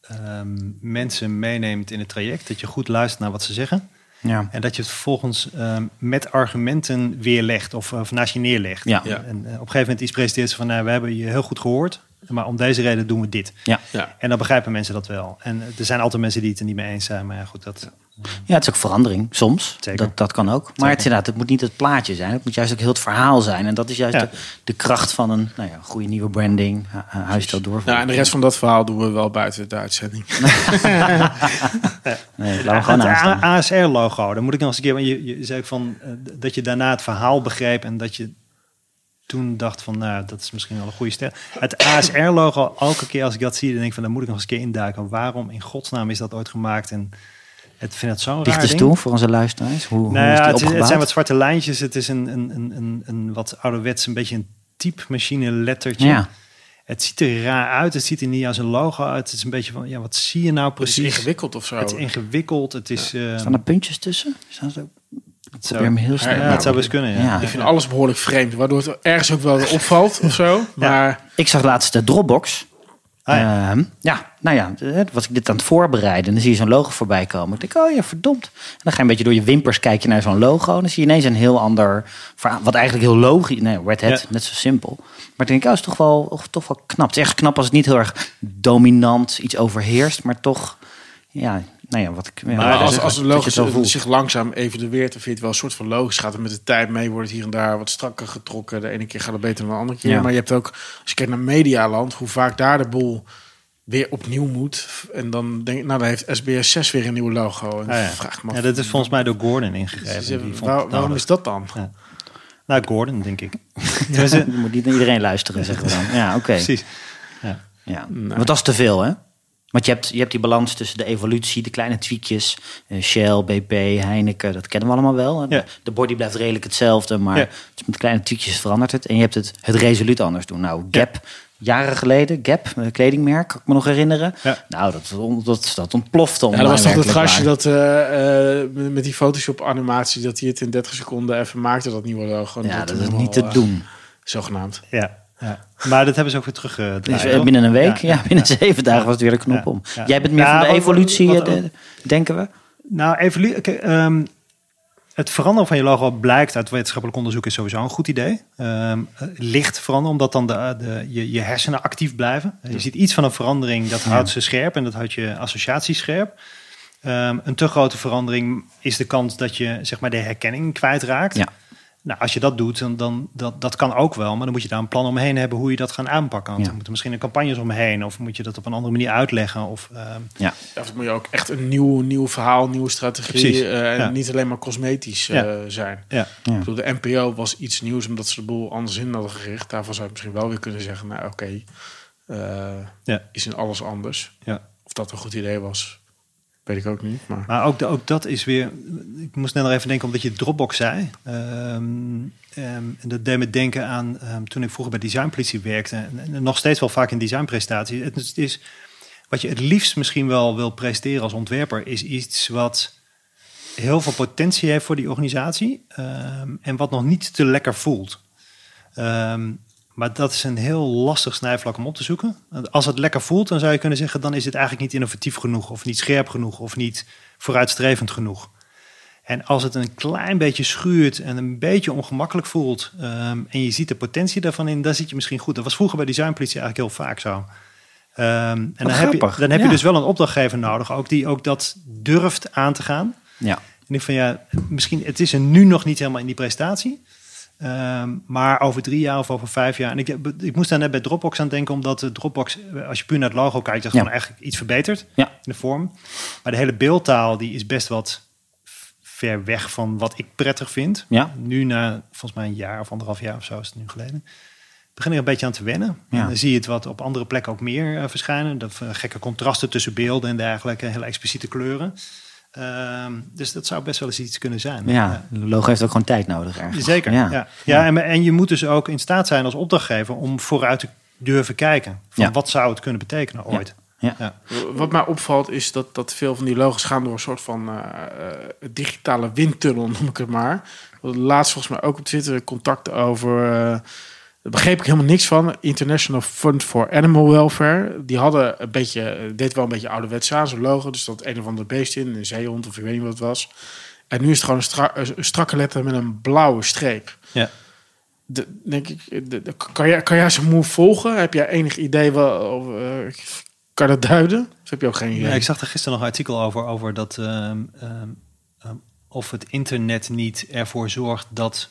ehm, mensen meeneemt in het traject, dat je goed luistert naar wat ze zeggen Ja. en dat je het vervolgens ehm, met argumenten weerlegt of, of naast je neerlegt. Ja. Ja. En eh, op een gegeven moment iets presenteert ze van, nou, we hebben je heel goed gehoord, maar om deze reden doen we dit. Ja. Ja. En dan begrijpen mensen dat wel. En eh, er zijn altijd mensen die het er niet mee eens zijn, maar ja, goed, dat. Ja, het is ook verandering, soms. Zeker. Dat, dat kan ook. Maar het, inderdaad, het moet niet het plaatje zijn. Het moet juist ook heel het verhaal zijn. En dat is juist Ja. de, de kracht van een nou ja, goede nieuwe branding. hu- hu- Huisstijl doorvoeren. Nou, en de rest van dat verhaal doen we wel buiten de uitzending. Nee, laten we gewoon het. ASR-logo, dan moet ik nog eens een keer, want je, je zei ook van eh, dat je daarna het verhaal begreep en dat je toen dacht van, nou, dat is misschien wel een goede stijl. Het ASR-logo, elke keer als ik dat zie, dan denk ik van, dan moet ik nog eens een keer induiken. Waarom in godsnaam is dat ooit gemaakt? En het vind het zo'n raar eens toe voor onze luisteraars. Hoe, hoe Nou is ja, die het, het zijn wat zwarte lijntjes. Het is een, een, een, een, een wat ouderwets, een beetje een typemachine lettertje. Ja. Het ziet er raar uit. Het ziet er niet als een logo uit. Het is een beetje van, ja, wat zie je nou Het is precies? ingewikkeld of zo. Het is ingewikkeld. Het is... eh, Staan er puntjes tussen? Staan ze ook? Ik Zo. probeer hem heel snel. Ja, ja, het zou best kunnen, ja. Ja. Ik vind alles behoorlijk vreemd, waardoor het ergens ook wel opvalt of zo. Maar Ik zag laatst de Dropbox. Ah, ja. Ehm, ja, nou ja, eh, was ik dit aan het voorbereiden. En dan zie je zo'n logo voorbij komen. Ik denk, oh ja, verdomd. En dan ga je een beetje door je wimpers kijken naar zo'n logo. En dan zie je ineens een heel ander verhaal. Wat eigenlijk heel logisch... Nee, Red Hat, Ja. net zo simpel. Maar ik denk, oh, is toch wel, oh, toch wel knap. Het is echt knap als het niet heel erg dominant iets overheerst. Maar toch, ja, nou ja, wat ik... ja, Maar als, als logisch het voelt. zich langzaam evalueert, dan vind je het wel een soort van logisch. Gaat het met de tijd mee, wordt het hier en daar wat strakker getrokken. De ene keer gaat het beter dan de andere keer. Ja. Maar je hebt ook, als je kijkt naar Medialand, hoe vaak daar de boel weer opnieuw moet. En dan denk ik, nou dan heeft SBS 6 weer een nieuw logo. En Ah, ja. vraag ik me af, Ja, dat is volgens mij door Gordon Dus. Die waar- het waarom is dat dan? Nou, Gordon, denk ik. Je moet niet naar iedereen luisteren, zeggen we dan. Ja, oké. Precies. Ja. Ja, Nee. want dat is te veel, hè? Want je hebt, je hebt die balans tussen de evolutie, de kleine tweakjes, eh, Shell, BP, Heineken, dat kennen we allemaal wel. Ja. De body blijft redelijk hetzelfde, maar Ja. het is met kleine tweakjes verandert het. En je hebt het, het resoluut anders doen. Nou, Gap, jaren geleden, Gap, een kledingmerk, kan ik me nog herinneren. Ja. Nou, dat, dat, dat ontplofte Ja, online dat was toch dat werkelijk gastje dat eh, eh, met die Photoshop animatie, dat hij het in 30 seconden even maakte, dat nieuwe logo. En Ja, dat is helemaal, niet te eh, doen. Zogenaamd. Ja. Ja. Maar dat hebben ze ook weer teruggedraaid. Dus, eh, binnen een week, ja, Ja, binnen zeven dagen was het weer de knop om. Jij bent meer van de evolutie, wat- eh, de- denken we? Nou, evolutie. ehm, het veranderen van je logo blijkt uit wetenschappelijk onderzoek is sowieso een goed idee. Ehm, eh, licht veranderen, omdat dan de, de, je, je hersenen actief blijven. Je ziet iets van een verandering, dat houdt ze scherp en dat houdt je associaties scherp. Ehm, een te grote verandering is de kans dat je zeg maar, de herkenning kwijtraakt. Ja. Nou, als je dat doet, dan, dan dat, dat kan ook wel. Maar dan moet je daar een plan omheen hebben hoe je dat gaat aanpakken. Want Ja. er moeten misschien een campagnes omheen. Of moet je dat op een andere manier uitleggen. Of, ehm, Ja. Ja, of moet je ook echt een nieuw, nieuw verhaal, nieuwe strategie. Eh, en ja. niet alleen maar cosmetisch eh, Ja. zijn. ja. Ja. Ik bedoel, de NPO was iets nieuws omdat ze de boel anders in hadden gericht. Daarvan zou je misschien wel weer kunnen zeggen, nou oké, eh, Ja. is in alles anders. Ja. Of dat een goed idee was, weet ik ook niet. Maar Maar ook, dat is weer. Ik moest net nog even denken, omdat je Dropbox zei. Ehm, ehm, en dat deed me denken aan ehm, toen ik vroeger bij Designpolitie werkte. En, nog steeds wel vaak in designpresentaties. Het is, wat je het liefst misschien wel wil presteren als ontwerper, is iets wat heel veel potentie heeft voor die organisatie. en wat nog niet te lekker voelt. Maar dat is een heel lastig snijvlak om op te zoeken. Als het lekker voelt, dan zou je kunnen zeggen... dan is het eigenlijk niet innovatief genoeg... of niet scherp genoeg of niet vooruitstrevend genoeg. En als het een klein beetje schuurt en een beetje ongemakkelijk voelt... ehm, en je ziet de potentie daarvan in, dan zit je misschien goed. Dat was vroeger bij designpolitie eigenlijk heel vaak zo. Ehm, en dan heb, je, dan heb ja. je dus wel een opdrachtgever nodig... ook die ook dat durft aan te gaan. Ja. En ik van ja, misschien het is er nu nog niet helemaal in die prestatie. Ehm, maar over drie jaar of over vijf jaar. En ik, ik moest daar net bij Dropbox aan denken, omdat de Dropbox, eh, als je puur naar het logo kijkt, is Ja. gewoon eigenlijk iets verbeterd Ja. in de vorm. Maar de hele beeldtaal die is best wat ver weg van wat ik prettig vind. Ja. Nu na volgens mij een jaar of anderhalf jaar of zo is het nu geleden. Begin er een beetje aan te wennen. Ja. En dan zie je het wat op andere plekken ook meer eh, verschijnen. Dat eh, gekke contrasten tussen beelden en dergelijke. Hele expliciete kleuren. Ehm, dus dat zou best wel eens iets kunnen zijn. Ja, de logo heeft ook gewoon tijd nodig ergens. Zeker. Ja. Ja. Ja. en, en je moet dus ook in staat zijn als opdrachtgever om vooruit te durven kijken. Van Ja. wat zou het kunnen betekenen ooit? Ja. Ja. Wat mij opvalt is dat, dat veel van die logos gaan door een soort van eh, eh, digitale windtunnel, noem ik het maar. We hadden Laatst volgens mij ook op Twitter contact over. eh, daar begreep ik helemaal niks van. International Fund for Animal Welfare. Die hadden een beetje, eh, deed wel een beetje ouderwets aan, zo'n logo. Dus dat een of andere beest in, een zeehond of ik weet niet wat het was. En nu is het gewoon een, stra- een strakke letter met een blauwe streep. Ja. De, denk ik, de, de- kan, jij, kan jij zo'n move volgen? Heb jij enig idee wel? Of, eh, kan dat duiden? Of heb je ook geen idee? Ik zag er gisteren nog een artikel over, over dat ehm, ehm, ehm, of het internet niet ervoor zorgt dat,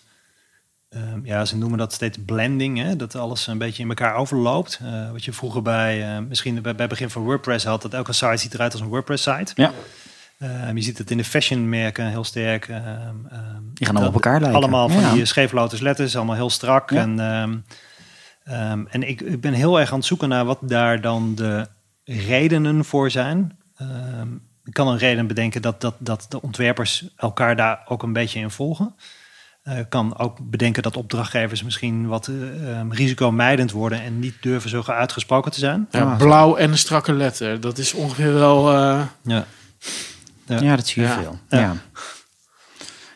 ehm, ja, ze noemen dat steeds blending, hè, dat alles een beetje in elkaar overloopt. Eh, wat je vroeger bij, eh, misschien bij, bij begin van WordPress had, dat elke site ziet eruit als een WordPress-site. Ja. Ehm, je ziet het in de fashionmerken heel sterk. ehm, Die gaan allemaal op elkaar lijken. Allemaal van Ja. die scheef lotus letters, allemaal heel strak. Ja. En, en ik, ik ben heel erg aan het zoeken naar wat daar dan de redenen voor zijn. Ik kan een reden bedenken dat, dat, dat de ontwerpers elkaar daar ook een beetje in volgen. Eh, Ik kan ook bedenken dat opdrachtgevers misschien wat eh, ehm, risicomijdend worden en niet durven zo uitgesproken te zijn. Ja, Ah, blauw en een strakke letter. Dat is ongeveer wel. eh, Ja. Ja, dat zie je Ja. veel. Ja.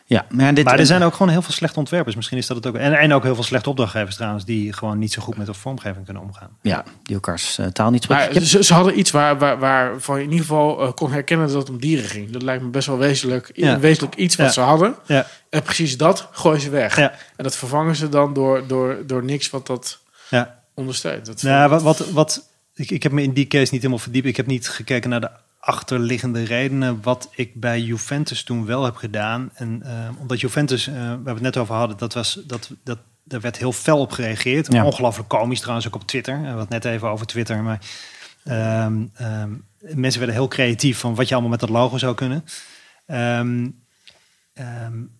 Ja. Maar, dit, Maar er zijn ook gewoon heel veel slechte ontwerpers. Misschien is dat het ook. En, en ook heel veel slechte opdrachtgevers trouwens, die gewoon niet zo goed met de vormgeving kunnen omgaan. Ja, die elkaars eh, taal niet spreken. ze, ze hadden iets waar, waar, waarvan je in ieder geval eh, kon herkennen dat het om dieren ging. Dat lijkt me best wel wezenlijk, Ja. wezenlijk iets wat Ja. ze hadden. Ja, En precies dat gooien ze weg. ja, En dat vervangen ze dan door, door, door niks wat dat ja. ondersteunt. Dat Nou, wat, wat, wat ik, ik heb me in die case niet helemaal verdiept. Ik heb niet gekeken naar de achterliggende redenen. Wat ik bij Juventus toen wel heb gedaan. En eh, omdat Juventus, eh, waar we het net over hadden, dat was dat. dat daar werd heel fel op gereageerd. Ja. Ongelooflijk komisch trouwens ook op Twitter. Het net even over Twitter. Maar ehm, ehm, mensen werden heel creatief van wat je allemaal met dat logo zou kunnen. Ehm,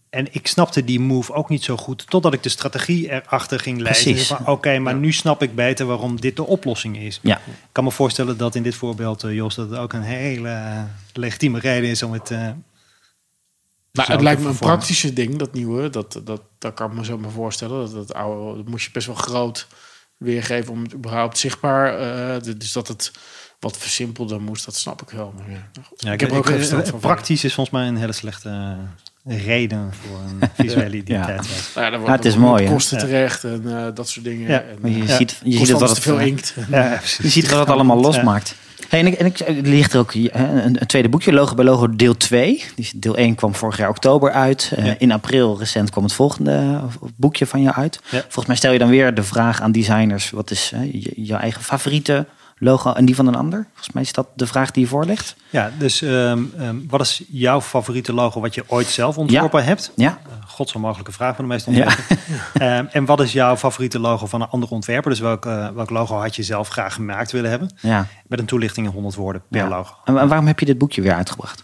en ik snapte die move ook niet zo goed. Totdat ik de strategie erachter ging. Van, Oké, maar nu snap ik beter waarom dit de oplossing is. Ja, Ik kan me voorstellen dat in dit voorbeeld, eh, Jos, dat het ook een hele legitieme reden is om het. eh, Nou, het lijkt me een praktische ding, dat nieuwe. Dat, dat, dat kan ik me zo maar voorstellen. Dat, dat oude dat moest je best wel groot weergeven om het überhaupt zichtbaar... eh, dus dat het wat versimpelder moest, dat snap ik wel. Maar ja, nou goed. Ja, ik heb er ook eh, van. Praktisch is volgens mij een hele slechte reden voor een visuele identiteit. Nou ja, dan Ja, het is dan mooi? Kosten Ja. terecht en eh, dat soort dingen. Ja, en, maar je eh, Ja. ziet, je ziet het wat veel eh, inkt. Je ziet wat het allemaal Ja. losmaakt. Hey, en, ik, en ik, er ligt er ook hè, een, een tweede boekje, Logo bij Logo deel 2. Die- Deel 1 kwam vorig jaar oktober uit. Eh. In april recent kwam het volgende boekje van jou uit. Ja. Volgens mij stel je dan weer de vraag aan designers... wat is hè, je- jouw eigen favoriete logo en die van een ander? Volgens mij is dat de vraag die je voor ligt. Ja, dus ehm, ehm, wat is jouw favoriete logo wat je ooit zelf ontworpen hebt? Ja, Uh, God zo'n mogelijke vraag van de meeste Ja. ontwerpers. Ehm, en wat is jouw favoriete logo van een andere ontwerper? Dus welk, eh, welk logo had je zelf graag gemaakt willen hebben? ja. Met een toelichting in 100 woorden per ja. logo. En wa- waarom heb je dit boekje weer uitgebracht?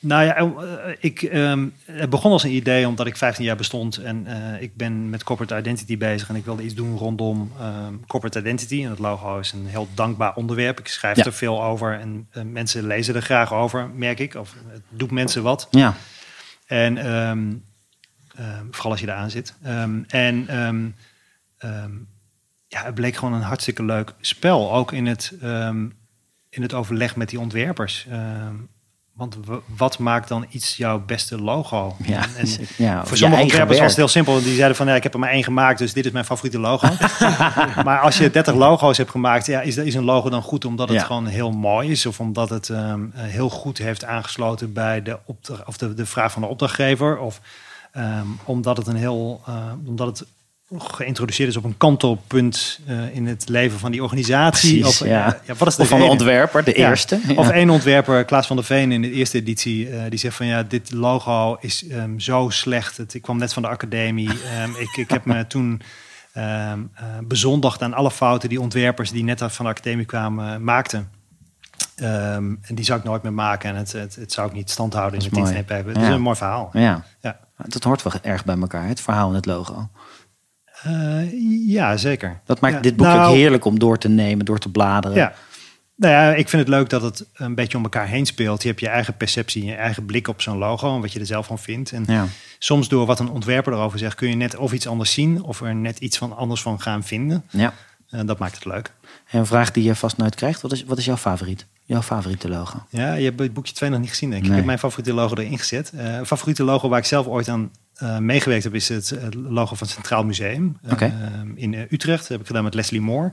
Nou ja, eh, ik, ehm, het begon als een idee omdat ik 15 jaar bestond en eh, ik ben met corporate identity bezig en ik wilde iets doen rondom ehm, corporate identity. En het logo is een heel dankbaar onderwerp. Ik schrijf Ja. er veel over en eh, mensen lezen er graag over, merk ik. Of het doet mensen wat. Ja, En ehm, vooral als je eraan zit. En ja, het bleek gewoon een hartstikke leuk spel. Ook in het, in het overleg met die ontwerpers. Want wat maakt dan iets jouw beste logo? ja, En, en ja voor sommige ontwerpers was het heel simpel. Die zeiden van, ja, ik heb er maar één gemaakt, dus dit is mijn favoriete logo. maar als je 30 logo's hebt gemaakt, ja, is, is een logo dan goed omdat het Ja. gewoon heel mooi is? Of omdat het ehm, eh, heel goed heeft aangesloten bij de, opdracht, of de, de vraag van de opdrachtgever? Of ehm, omdat het een heel, eh, omdat het geïntroduceerd is op een kantelpunt eh, in het leven van die organisatie? Precies, of, ja. ja, wat is de Of van de ontwerper, de Ja. eerste. Ja. Of één ontwerper, Klaas van der Veen in de eerste editie, eh, die zegt van ja, dit logo is ehm, zo slecht. Het, ik kwam net van de academie. Ehm, ik, ik heb me toen ehm eh, bezondigd aan alle fouten die ontwerpers die net uit van de academie kwamen maakten. En die zou ik nooit meer maken. En het, het, het zou ik niet stand houden in het mooi. tijdstip. Het is een mooi verhaal. Ja. Ja. Dat hoort wel erg bij elkaar, het verhaal en het logo. Eh, ja, zeker. Dat maakt Ja. dit boek Nou, ook heerlijk om door te nemen, door te bladeren. Ja. Nou ja, ik vind het leuk dat het een beetje om elkaar heen speelt. Je hebt je eigen perceptie, je eigen blik op zo'n logo en wat je er zelf van vindt. En Ja. soms door wat een ontwerper erover zegt, kun je net of iets anders zien of er net iets van anders van gaan vinden. ja. En dat maakt het leuk. En een vraag die je vast nooit krijgt. Wat is, wat is jouw favoriet? Jouw favoriete logo? Ja, je hebt het boekje 2 nog niet gezien, denk ik. Nee. Ik heb mijn favoriete logo erin gezet. Een favoriete logo waar ik zelf ooit aan eh, meegewerkt heb, is het, het logo van het Centraal Museum eh, in eh, Utrecht. Dat heb ik gedaan met Leslie Moore.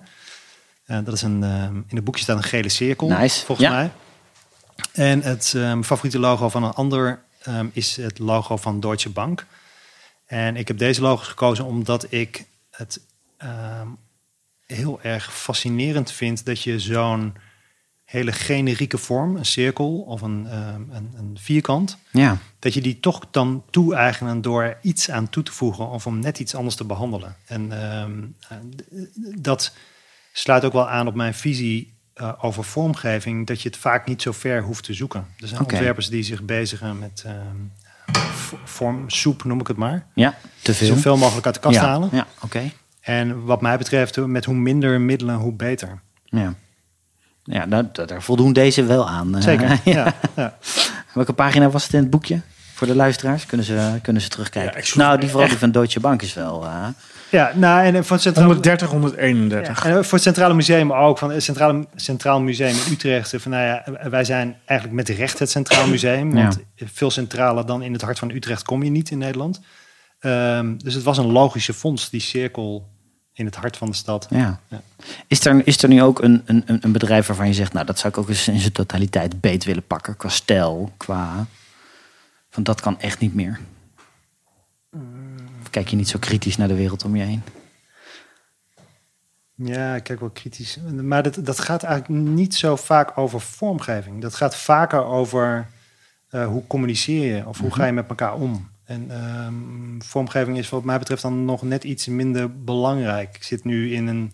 Dat is een, in het boekje staat een gele cirkel, Nice. volgens Ja. mij. En het favoriete logo van een ander ehm, is het logo van Deutsche Bank. En ik heb deze logos gekozen omdat ik het ehm, heel erg fascinerend vind dat je zo'n hele generieke vorm, een cirkel of een, ehm, een, een vierkant, Ja. dat je die toch dan toe-eigenen door er iets aan toe te voegen of om net iets anders te behandelen. En ehm, eh, dat sluit ook wel aan op mijn visie eh, over vormgeving, dat je het vaak niet zo ver hoeft te zoeken. Er zijn ontwerpers die zich bezigen met ehm vormsoep, noem ik het maar. Ja, te veel. Zoveel mogelijk uit de kast ja. halen. Ja, oké. En wat mij betreft, met hoe minder middelen, hoe beter. Ja, ja daar, daar voldoen deze wel aan. Eh, Zeker. ja. ja. Ja. Welke pagina was het in het boekje? Voor de luisteraars kunnen ze, kunnen ze terugkijken. Ja, nou, die vooral echt- die van Deutsche Bank is wel. eh, ja, nou en voor het Centraal, 130, 131. Ja, en voor het Centrale Museum ook. Van het Centrale, Centraal Museum in Utrecht. Van, nou ja, wij zijn eigenlijk met recht het Centraal Museum. Want veel centraler dan in het hart van Utrecht kom je niet in Nederland. Ehm, dus het was een logische fonds, die cirkel in het hart van de stad. ja. Ja. Is, er, is er nu ook een, een, een bedrijf waarvan je zegt, nou dat zou ik ook eens in zijn totaliteit beet willen pakken, qua stijl, qua. Van dat kan echt niet meer. Of kijk je niet zo kritisch naar de wereld om je heen? Ja, ik kijk wel kritisch. Maar dat, dat gaat eigenlijk niet zo vaak over vormgeving. Dat gaat vaker over eh, hoe communiceer je of hoe ga je met elkaar om. En ehm, vormgeving is wat mij betreft dan nog net iets minder belangrijk. Ik zit nu in een,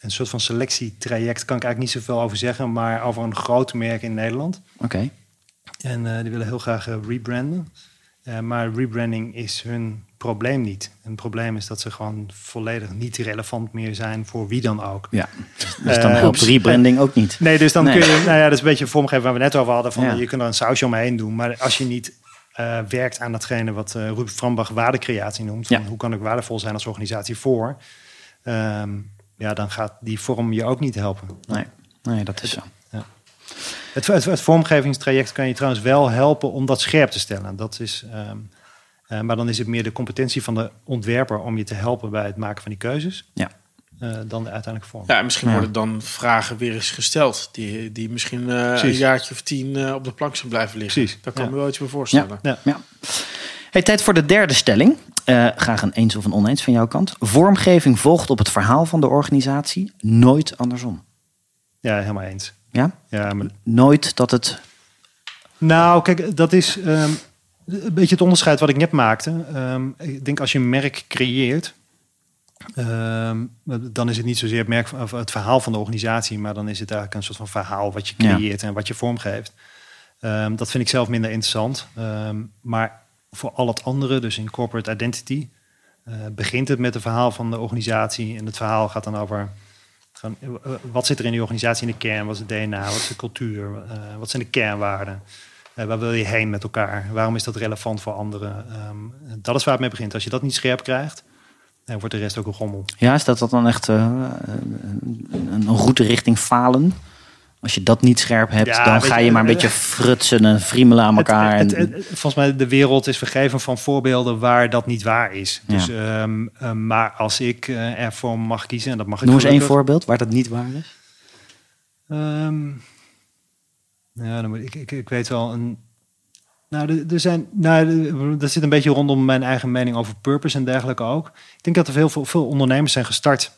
een soort van selectietraject, kan ik eigenlijk niet zoveel over zeggen, maar over een groot merk in Nederland. Oké. En eh, die willen heel graag eh, rebranden. Eh, maar rebranding is hun probleem niet. Een probleem is dat ze gewoon volledig niet relevant meer zijn voor wie dan ook. Ja. Dus dan helpt rebranding ook niet. Nee, dus dan Nee. kun je, nou ja, dat is een beetje een vormgeving waar we net over hadden. Van, Ja. Je kunt er een sausje omheen doen, maar als je niet eh, werkt aan datgene wat eh Ruben Frambach waardecreatie noemt, van Ja. hoe kan ik waardevol zijn als organisatie voor, ehm, ja, dan gaat die vorm je ook niet helpen. Nee, nee dat is zo. Het, het, het vormgevingstraject kan je trouwens wel helpen om dat scherp te stellen. Dat is, ehm, eh, maar dan is het meer de competentie van de ontwerper om je te helpen bij het maken van die keuzes. Ja. Eh, dan de uiteindelijke vorm. Ja, en misschien Ja. worden dan vragen weer eens gesteld. Die, die misschien eh, een jaartje of tien eh, op de plank zijn blijven liggen. Precies, Daar kan ja. ik me wel iets bij voorstellen. Ja. Ja. Hey, tijd voor de derde stelling. Eh, graag een eens of een oneens van jouw kant. Vormgeving volgt op het verhaal van de organisatie, nooit andersom. ja, helemaal eens. Ja? Ja, maar Nooit dat het. Nou, kijk, dat is ehm, een beetje het onderscheid wat ik net maakte. Ehm, ik denk als je een merk creëert, ehm, dan is het niet zozeer het, merk, of het verhaal van de organisatie, maar dan is het eigenlijk een soort van verhaal wat je Ja. creëert en wat je vormgeeft. Ehm, dat vind ik zelf minder interessant. Ehm, maar voor al het andere, dus in corporate identity, eh, begint het met het verhaal van de organisatie. En het verhaal gaat dan over gewoon, eh, wat zit er in die organisatie in de kern? Wat is het DNA? Wat is de cultuur? Eh, wat zijn de kernwaarden? Eh, waar wil je heen met elkaar? Waarom is dat relevant voor anderen? Dat is waar het mee begint. Als je dat niet scherp krijgt, dan wordt de rest ook een gommel. Ja, is dat, dat dan echt eh, een, route richting falen? Als je dat niet scherp hebt, Ja, dan ga je, je maar een eh, beetje frutsen en friemelen aan elkaar. Het- en, het- het- volgens mij de wereld is vergeven van voorbeelden waar dat niet waar is. Ja. Dus, ehm, eh, maar als ik eh, ervoor mag kiezen, en dat mag ik Noem eens één voorbeeld waar dat niet waar is. Ehm, ja, dan moet ik, ik, ik weet wel een. Nou, er, zijn, nou, er- er zit een beetje rondom mijn eigen mening over purpose en dergelijke ook. Ik denk dat er veel, veel, veel ondernemers zijn gestart.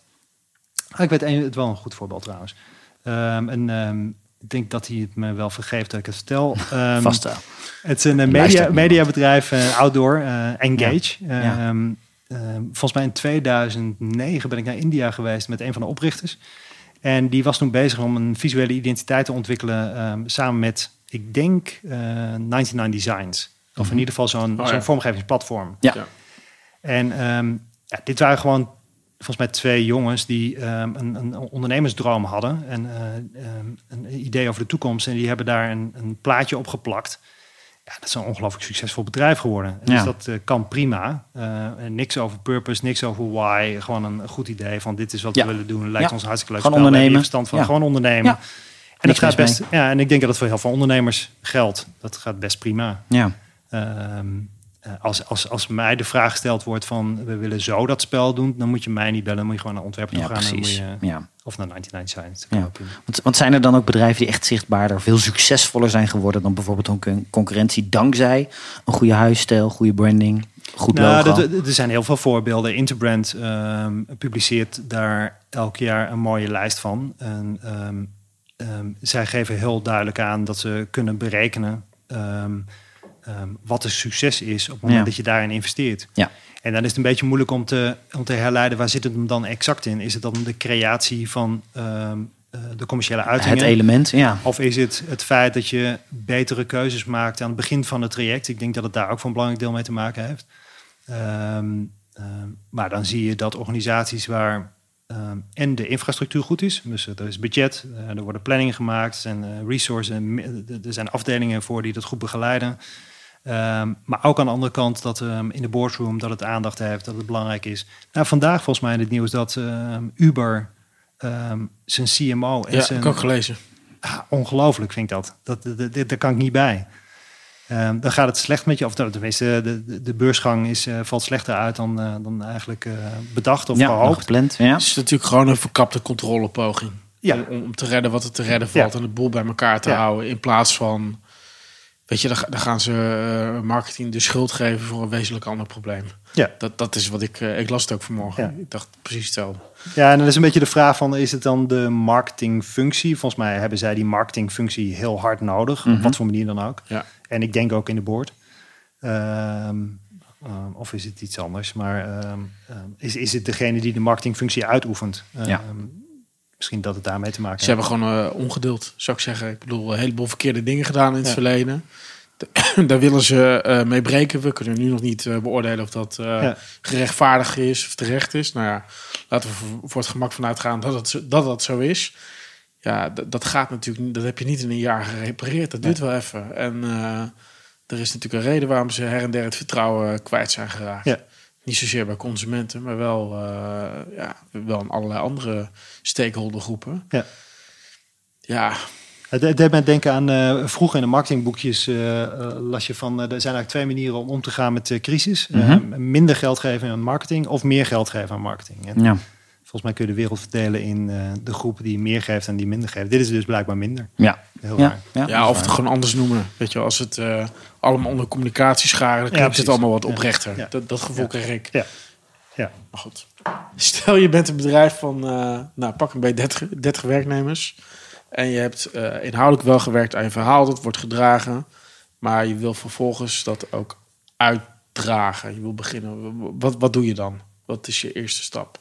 Ah, ik weet een, het wel een goed voorbeeld trouwens. Ehm, en ehm, ik denk dat hij het me wel vergeeft dat ik het vertel. Ehm, Vast wel. het is een eh, media, mediabedrijf, eh, Outdoor, eh, Engage. Ja. Volgens mij in 2009 ben ik naar India geweest met een van de oprichters. En die was toen bezig om een visuele identiteit te ontwikkelen samen met, ik denk, eh 99 Designs. Of in Mhm. ieder geval zo'n Oh, zo'n vormgevingsplatform. Ja. Ja. En ehm, ja, dit waren gewoon volgens mij twee jongens die ehm, een, een ondernemersdroom hadden. En eh, ehm, een idee over de toekomst. En die hebben daar een, een plaatje op geplakt. Ja, dat is een ongelooflijk succesvol bedrijf geworden. Ja. Dus dat eh, kan prima. Eh, niks over purpose, niks over why. Gewoon een goed idee van dit is wat Ja. we willen doen. Lijkt Ja. ons hartstikke leuk. Gewoon ondernemen. verstand van. Ja. Gewoon ondernemen. Ja. En dat gaat best. Ja, en ik denk dat het voor heel veel ondernemers geldt. Dat gaat best prima. Ja. Ehm, eh, als, als, als mij de vraag gesteld wordt van we willen zo dat spel doen, dan moet je mij niet bellen. Dan moet je gewoon naar ontwerper toe ja, gaan. dan precies. moet je, Ja. of naar 99 Science. Ja. Want, want zijn er dan ook bedrijven die echt zichtbaarder, veel succesvoller zijn geworden dan bijvoorbeeld hun con- concurrentie, dankzij een goede huisstijl, goede branding, goed Nou, logo? dat- er zijn heel veel voorbeelden. Interbrand ehm, publiceert daar elk jaar een mooie lijst van. En, ehm, ehm, zij geven heel duidelijk aan dat ze kunnen berekenen ehm, ehm, wat een succes is op het moment Ja. dat je daarin investeert. Ja. En dan is het een beetje moeilijk om te, om te herleiden waar zit het hem dan exact in. Is het dan de creatie van eh, de commerciële uitingen? het element, ja. Of is het het feit dat je betere keuzes maakt aan het begin van het traject? Ik denk dat het daar ook een belangrijk deel mee te maken heeft. Maar dan zie je dat organisaties waar ehm, en de infrastructuur goed is, dus er is budget, eh, er worden planningen gemaakt, eh, resources, en me- er zijn afdelingen voor die dat goed begeleiden. Ehm, maar ook aan de andere kant dat ehm, in de boardroom dat het aandacht heeft, dat het belangrijk is. Nou, vandaag volgens mij in het nieuws dat Uber zijn CMO en Ja, zijn ik ook gelezen. Ah, ongelooflijk vind ik dat. dat, dat, dat- daar kan ik niet bij. Ehm, dan gaat het slecht met je. Of tenminste, de, de, de beursgang is, eh, valt slechter uit dan, eh, dan eigenlijk eh, bedacht of ja, gehoopt. gepland. Ja. Het is natuurlijk gewoon een verkapte controlepoging. Ja. Om, om te redden wat er te redden valt Ja. en de boel bij elkaar te Ja. houden. In plaats van, weet je, dan, ga- dan gaan ze eh, marketing de schuld geven voor een wezenlijk ander probleem. Ja. Dat, dat is wat ik, eh, ik las het ook vanmorgen. Ja. Ik dacht precies hetzelfde. Ja, en dan is een beetje de vraag van, is het dan de marketingfunctie? Volgens mij hebben zij die marketingfunctie heel hard nodig. Mhm. Op wat voor manier dan ook. Ja. En ik denk ook in de board. Ehm, ehm, of is het iets anders? Maar ehm, is, is het degene die de marketingfunctie uitoefent? Ja. Misschien dat het daarmee te maken Ze hebben gewoon eh, ongeduld, zou ik zeggen. Ik bedoel, een heleboel verkeerde dingen gedaan in het Ja. verleden. Daar willen ze eh, mee breken. We kunnen nu nog niet eh, beoordelen of dat eh, Ja. gerechtvaardigd is of terecht is. Nou ja, laten we voor, voor het gemak vanuit gaan dat het, dat dat zo is. Ja, dat gaat natuurlijk niet. Dat heb je niet in een jaar gerepareerd. Dat duurt wel even. En eh, er is natuurlijk een reden waarom ze her en der het vertrouwen kwijt zijn geraakt. Ja. Niet zozeer bij consumenten, maar wel, eh, ja, wel in allerlei andere stakeholdergroepen. Ja. Ja, Het deed mij denken aan eh, vroeger in de marketingboekjes eh, las je van er zijn eigenlijk twee manieren om om te gaan met de crisis. Mhm. minder geld geven aan marketing of meer geld geven aan marketing. En Ja. Volgens mij kun je de wereld verdelen in eh, de groep die meer geeft en die minder geeft. Dit is dus blijkbaar minder. Ja. Heel Ja. raar. Ja, Ja, of het gewoon anders noemen. Weet je, wel, als het eh, allemaal onder communicatie scharen, dan Ja, klinkt het allemaal wat Ja. oprechter. Ja. Dat, dat gevoel Ja. kreeg ik. Ja. Ja. Maar goed. Stel je bent een bedrijf van, eh, nou pak een beetje 30, 30 werknemers. En je hebt eh, inhoudelijk wel gewerkt aan je verhaal, dat wordt gedragen. Maar je wil vervolgens dat ook uitdragen. Je wil beginnen. Wat, wat doe je dan? Wat is je eerste stap?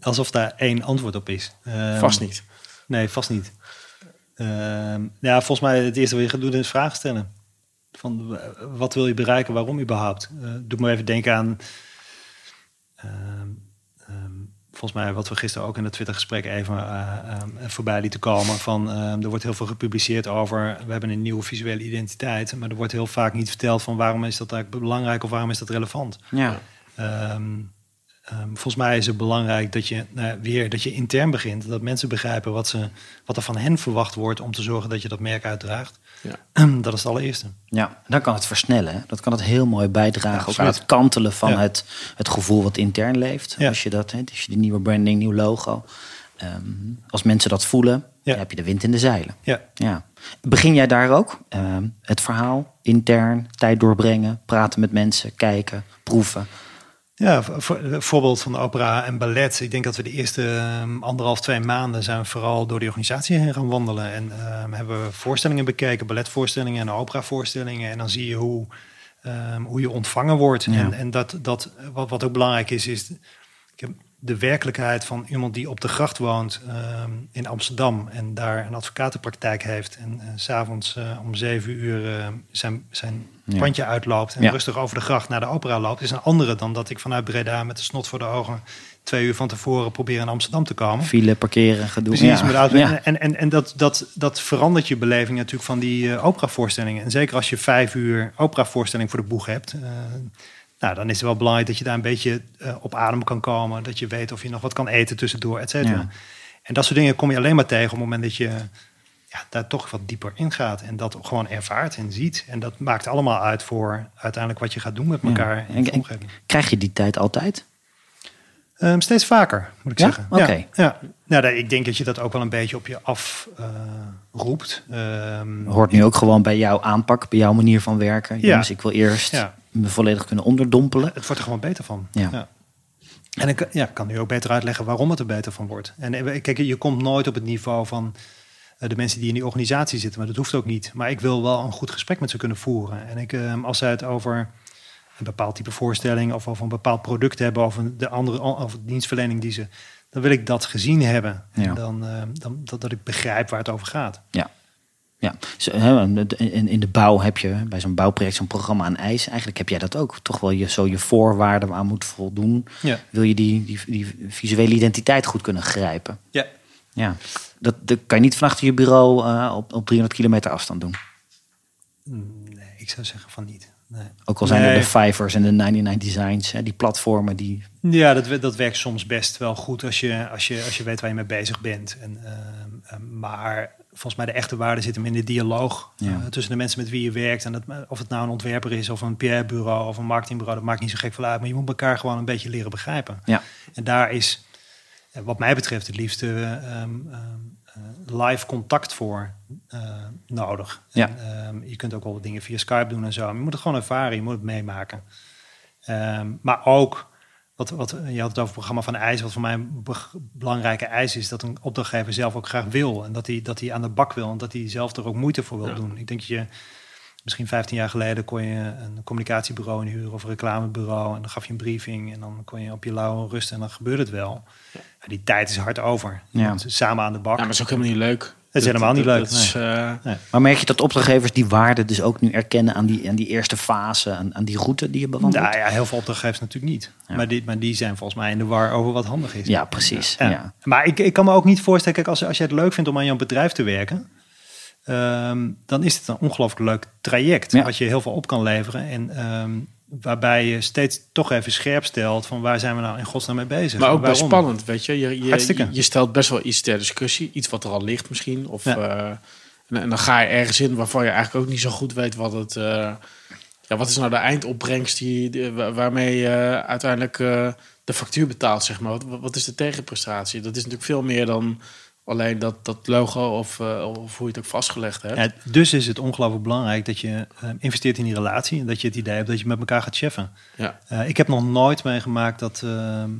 Alsof daar één antwoord op is. Ehm, Vast niet. Nee, vast niet. Ehm, ja, volgens mij het eerste wat je gaat doen is vragen stellen. Van wat wil je bereiken, waarom überhaupt? Eh doe me even denken aan. ehm, volgens mij wat we gisteren ook in het Twitter-gesprek even ehm, voorbij lieten komen. Van er wordt heel veel gepubliceerd over. We hebben een nieuwe visuele identiteit, maar er wordt heel vaak niet verteld van waarom is dat eigenlijk belangrijk of waarom is dat relevant. Ja. Ehm, volgens mij is het belangrijk dat je nou, weer dat je intern begint. Dat mensen begrijpen wat, ze, wat er van hen verwacht wordt om te zorgen dat je dat merk uitdraagt. Ja. dat is het allereerste. Ja, dan kan het versnellen. hè. Dat kan het heel mooi bijdragen Ja, ook aan het kantelen van Ja. het, het gevoel wat intern leeft. Ja. Als je dat, hè, als je die nieuwe branding, nieuw logo. Ehm, als mensen dat voelen, Ja. dan heb je de wind in de zeilen. Ja. Ja. Begin jij daar ook? Ehm, het verhaal, intern, tijd doorbrengen, praten met mensen, kijken, proeven. Ja, voor, voorbeeld van de opera en ballet. Ik denk dat we de eerste ehm, anderhalf, twee maanden zijn vooral door die organisatie heen gaan wandelen. En ehm, hebben we voorstellingen bekeken, balletvoorstellingen en operavoorstellingen. En dan zie je hoe, ehm, hoe je ontvangen wordt. Ja. En, en dat, dat, wat, wat ook belangrijk is, is ik heb de werkelijkheid van iemand die op de gracht woont ehm, in Amsterdam en daar een advocatenpraktijk heeft en uh, s'avonds uh, om zeven uur uh, zijn, zijn Ja. pandje uitloopt en Ja. rustig over de gracht naar de opera loopt, is een andere dan dat ik vanuit Breda met de snot voor de ogen twee uur van tevoren probeer in Amsterdam te komen. File, parkeren, gedoe. Precies, ja. met de auto. Ja. En, en, en dat, dat, dat verandert je beleving natuurlijk van die eh operavoorstellingen. En zeker als je vijf uur operavoorstelling voor de boeg hebt. eh, nou, dan is het wel belangrijk dat je daar een beetje eh, op adem kan komen. Dat je weet of je nog wat kan eten tussendoor, et cetera. Ja. En dat soort dingen kom je alleen maar tegen op het moment dat je ja, daar toch wat dieper in gaat. En dat gewoon ervaart en ziet. En dat maakt allemaal uit voor uiteindelijk wat je gaat doen met Ja. elkaar in En- de en- omgeving. Krijg je die tijd altijd? Ehm, steeds vaker, moet ik Ja? zeggen. Oké. Ja, ja. Nou, ik denk dat je dat ook wel een beetje op je af eh. Ehm, Hoort nu ook gewoon bij jouw aanpak, bij jouw manier van werken. Ja. Jongens, ik wil eerst Ja. Me volledig kunnen onderdompelen. het wordt er gewoon beter van. Ja. En ik ja, kan nu ook beter uitleggen waarom het er beter van wordt. En eh, kijk, je komt nooit op het niveau van eh, de mensen die in die organisatie zitten, maar dat hoeft ook niet. Maar ik wil wel een goed gesprek met ze kunnen voeren. En ik, eh, als zij het over een bepaald type voorstelling of over een bepaald product hebben of een, de andere of de dienstverlening die ze, dan wil ik dat gezien hebben. Ja. En dan, eh, dan dat, dat ik begrijp waar het over gaat. Ja. Ja, in, de bouw heb je bij zo'n bouwproject zo'n programma aan ijs. Eigenlijk heb jij dat ook. Toch wel je, zo je voorwaarden aan moet voldoen. Ja. Wil je die, die, die visuele identiteit goed kunnen grijpen. Ja. Ja, dat, dat kan je niet van achter je bureau eh, op, op 300 kilometer afstand doen. Nee, ik zou zeggen van niet. Nee. Ook al zijn er de Fivers en de 99 Designs, hè, die platformen die... Ja, dat, dat werkt soms best wel goed als je, als je, als je weet waar je mee bezig bent. En, ehm, ehm, maar volgens mij de echte waarde zit hem in de dialoog Ja. eh, tussen de mensen met wie je werkt. En dat, of het nou een ontwerper is of een PR-bureau of een marketingbureau, dat maakt niet zo gek veel uit. Maar je moet elkaar gewoon een beetje leren begrijpen. Ja, En daar is, eh, wat mij betreft, het liefste eh, ehm, eh, live contact voor eh, nodig. Ja. En, ehm, je kunt ook wel dingen via Skype doen en zo. Maar je moet het gewoon ervaren, je moet het meemaken. Ehm, maar ook, wat, wat, je had het over het programma van IJs. Wat voor mij een be- belangrijke eis is, dat een opdrachtgever zelf ook graag wil. En dat hij, dat hij aan de bak wil en dat hij zelf er ook moeite voor wil Ja. doen. Ik denk dat je, misschien 15 jaar geleden kon je een communicatiebureau inhuren of een reclamebureau. En dan gaf je een briefing en dan kon je op je lauwe rusten en dan gebeurde het wel. Ja, die tijd is hard over. Ja. samen aan de bak. Ja, maar dat is ook helemaal niet leuk. Dat is helemaal niet leuk, Dat is, eh, maar merk je dat opdrachtgevers die waarde dus ook nu erkennen aan die, aan die eerste fase, aan, aan die route die je bewandelt? Nou ja, heel veel opdrachtgevers natuurlijk niet. Ja. Maar, die, maar die zijn volgens mij in de war over wat handig is. Ja, precies. Ja. Ja. Maar ik, ik kan me ook niet voorstellen, kijk, als, als je het leuk vindt om aan jouw bedrijf te werken, ehm, dan is het een ongelooflijk leuk traject. Ja. Wat je heel veel op kan leveren. En ehm, waarbij je steeds toch even scherp stelt van waar zijn we nou in godsnaam mee bezig. Maar ook best spannend, weet je. Je, je, je, stelt best wel iets ter discussie. Iets wat er al ligt misschien. Of, Ja. eh, en, en dan ga je ergens in waarvan je eigenlijk ook niet zo goed weet wat het... eh, ja, wat is nou de eindopbrengst die, die- wa- waarmee je uiteindelijk eh, de factuur betaalt, zeg maar. Wat, wat is de tegenprestatie? Dat is natuurlijk veel meer dan alleen dat, dat logo of, eh, of hoe je het ook vastgelegd hebt. Ja, dus is het ongelooflijk belangrijk dat je eh, investeert in die relatie. En dat je het idee hebt dat je met elkaar gaat cheffen. Ja. Eh, ik heb nog nooit meegemaakt dat, ehm,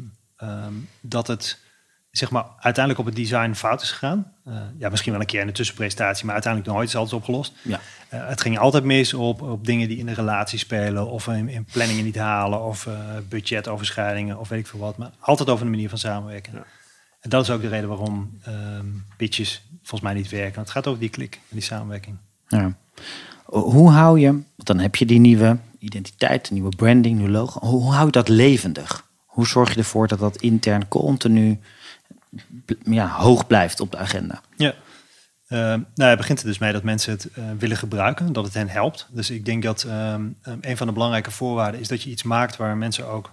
dat het zeg maar, uiteindelijk op het design fout is gegaan. Ja, misschien wel een keer in de tussenprestatie, maar uiteindelijk nooit is alles opgelost. Ja. Het ging altijd mis op, op dingen die in de relatie spelen, of in, in planningen niet halen, of budgetoverschrijdingen, of weet ik veel wat. Maar altijd over de manier van samenwerken. Ja. En dat is ook de reden waarom ehm pitches volgens mij niet werken. Want het gaat over die klik en die samenwerking. Ja. Hoe hou je, want dan heb je die nieuwe identiteit, nieuwe branding, nieuw logo. Hoe, hou je dat levendig? Hoe zorg je ervoor dat dat intern continu ja, hoog blijft op de agenda? Ja. Uh, nou, het begint er dus mee dat mensen het eh, willen gebruiken, dat het hen helpt. Dus ik denk dat ehm, een van de belangrijke voorwaarden is dat je iets maakt waar mensen ook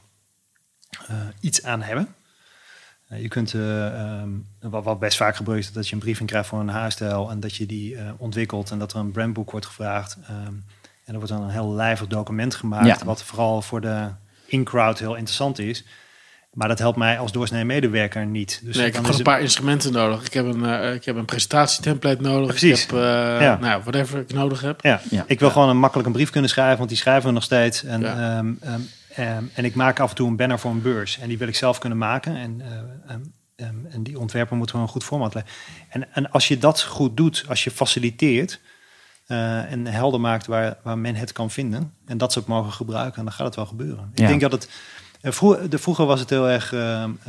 eh, iets aan hebben. Eh, je kunt, eh, ehm, wat, wat best vaak gebeurt, is dat je een briefing krijgt voor een haarstijl en dat je die eh, ontwikkelt en dat er een brandboek wordt gevraagd. Ehm, en er wordt dan een heel lijvig document gemaakt, Ja. wat vooral voor de in-crowd heel interessant is. Maar dat helpt mij als doorsnee medewerker niet. Dus nee, ik heb gewoon een het- paar instrumenten nodig. Ik heb een, ik heb een presentatietemplate nodig. Precies. Ik heb, eh Ja. nou, whatever ik nodig heb. Ja, Ja. ik wil Ja. gewoon een makkelijk een brief kunnen schrijven, want die schrijven we nog steeds. En, Ja. ehm, ehm, en ik maak af en toe een banner voor een beurs. En die wil ik zelf kunnen maken. En, eh, ehm, ehm, en die ontwerper moet gewoon een goed format leggen. En, en als je dat goed doet, als je faciliteert eh, en helder maakt waar, waar men het kan vinden. En dat ze het mogen gebruiken, dan gaat het wel gebeuren. Ja. Ik denk dat het Eh, vroeger, de, vroeger was het heel erg,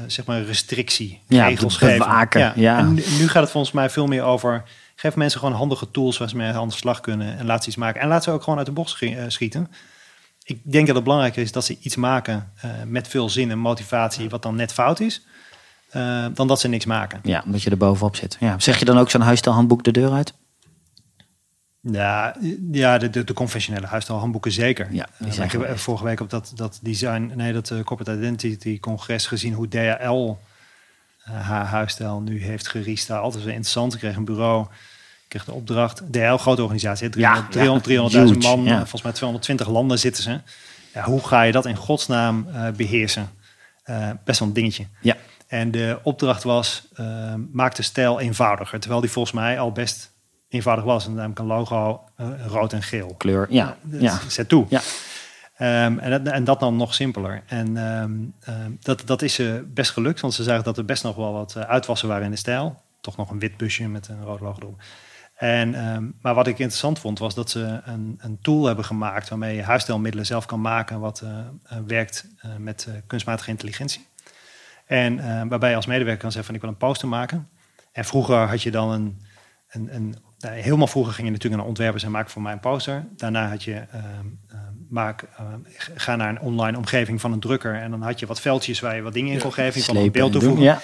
zeg maar, restrictie, Ja, regels geven. bewaken, ja. En nu, nu gaat het volgens mij veel meer over, geef mensen gewoon handige tools waar ze mee aan de slag kunnen en laat ze iets maken. En laat ze ook gewoon uit de bocht schi- schieten. Ik denk dat het belangrijker is dat ze iets maken eh, met veel zin en motivatie, wat dan net fout is, eh, dan dat ze niks maken. Ja, omdat je er bovenop zit. Ja. Zeg je dan ook zo'n huisstijlhandboek de deur uit? Ja, ja de, de, de conventionele huisstijlhandboeken zeker. Ja, Eh, ik heb vorige week op dat, dat design, nee, dat corporate identity congres gezien hoe DHL haar huisstijl nu heeft gerestyled. Dat is wel interessant. Ik kreeg een bureau, kreeg de opdracht. DHL, grote organisatie, hè, Ja, 300 ja, 300.000 huge, man, ja. volgens mij 220 landen zitten ze. Ja, hoe ga je dat in godsnaam eh, beheersen? Eh, best wel een dingetje. Ja. En de opdracht was, eh, maak de stijl eenvoudiger. Terwijl die volgens mij al best eenvoudig was. En namelijk een logo, rood en geel. Kleur, ja. ja. Zet toe. Ja. Ehm, en, dat, en dat dan nog simpeler. En ehm, ehm, dat, dat is ze best gelukt, want ze zagen dat er best nog wel wat uitwassen waren in de stijl. Toch nog een wit busje met een rood logo erop. En, ehm, maar wat ik interessant vond, was dat ze een, een tool hebben gemaakt waarmee je huisstijlmiddelen zelf kan maken, wat eh, eh, werkt eh, met kunstmatige intelligentie. En waarbij je als medewerker kan zeggen van ik wil een poster maken. En vroeger had je dan een, een, een nou, helemaal vroeger ging je natuurlijk naar ontwerpers en maak voor mij een poster. Daarna had je ehm, ehm, maak, ga naar een online omgeving van een drukker en dan had je wat veldjes waar je wat dingen in kon geven. Je kon een beeld toevoegen. Ja.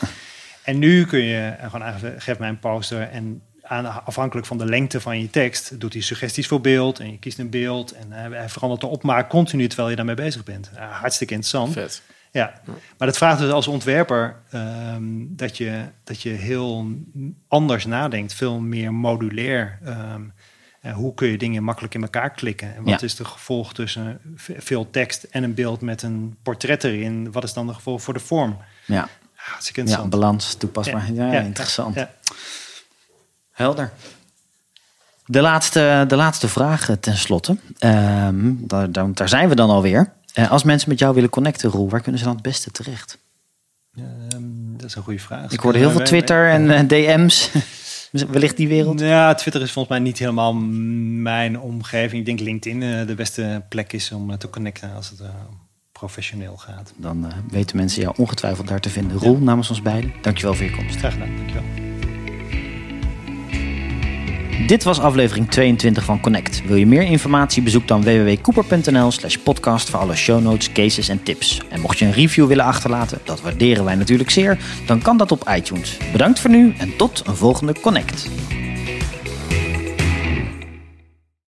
En nu kun je gewoon aangeven, geef mij een poster en aan, afhankelijk van de lengte van je tekst doet hij suggesties voor beeld en je kiest een beeld en hij, hij verandert de opmaak continu terwijl je daarmee bezig bent. Ja, hartstikke interessant. Vet. Ja, maar dat vraagt dus als ontwerper ehm, dat, je, dat je heel anders nadenkt, veel meer modulair. Ehm, en hoe kun je dingen makkelijk in elkaar klikken? En wat Ja. is de gevolg tussen ve- veel tekst en een beeld met een portret erin? Wat is dan de gevolg voor de vorm? Ja. Ja, hartstikke ja, interessant. balans, toepasbaar. Ja, Ja, interessant. Helder. De laatste, de laatste vraag eh, tenslotte. Ehm daar, daar, zijn we dan alweer. Eh, als mensen met jou willen connecten, Roel, waar kunnen ze dan het beste terecht? Ehm, dat is een goede vraag. Ik hoorde heel veel Twitter en eh, DM's. Wellicht die wereld. Ja, Twitter is volgens mij niet helemaal mijn omgeving. Ik denk LinkedIn eh, de beste plek is om te connecten als het professioneel gaat. Dan weten mensen jou ongetwijfeld daar te vinden. Roel, namens ons beiden, dankjewel voor je komst. Graag gedaan, dankjewel. Dit was aflevering 22 van Connect. Wil je meer informatie? Bezoek dan www.cooper.nl slash podcast voor alle show notes, cases en tips. En mocht je een review willen achterlaten, dat waarderen wij natuurlijk zeer, dan kan dat op iTunes. Bedankt voor nu en tot een volgende Connect.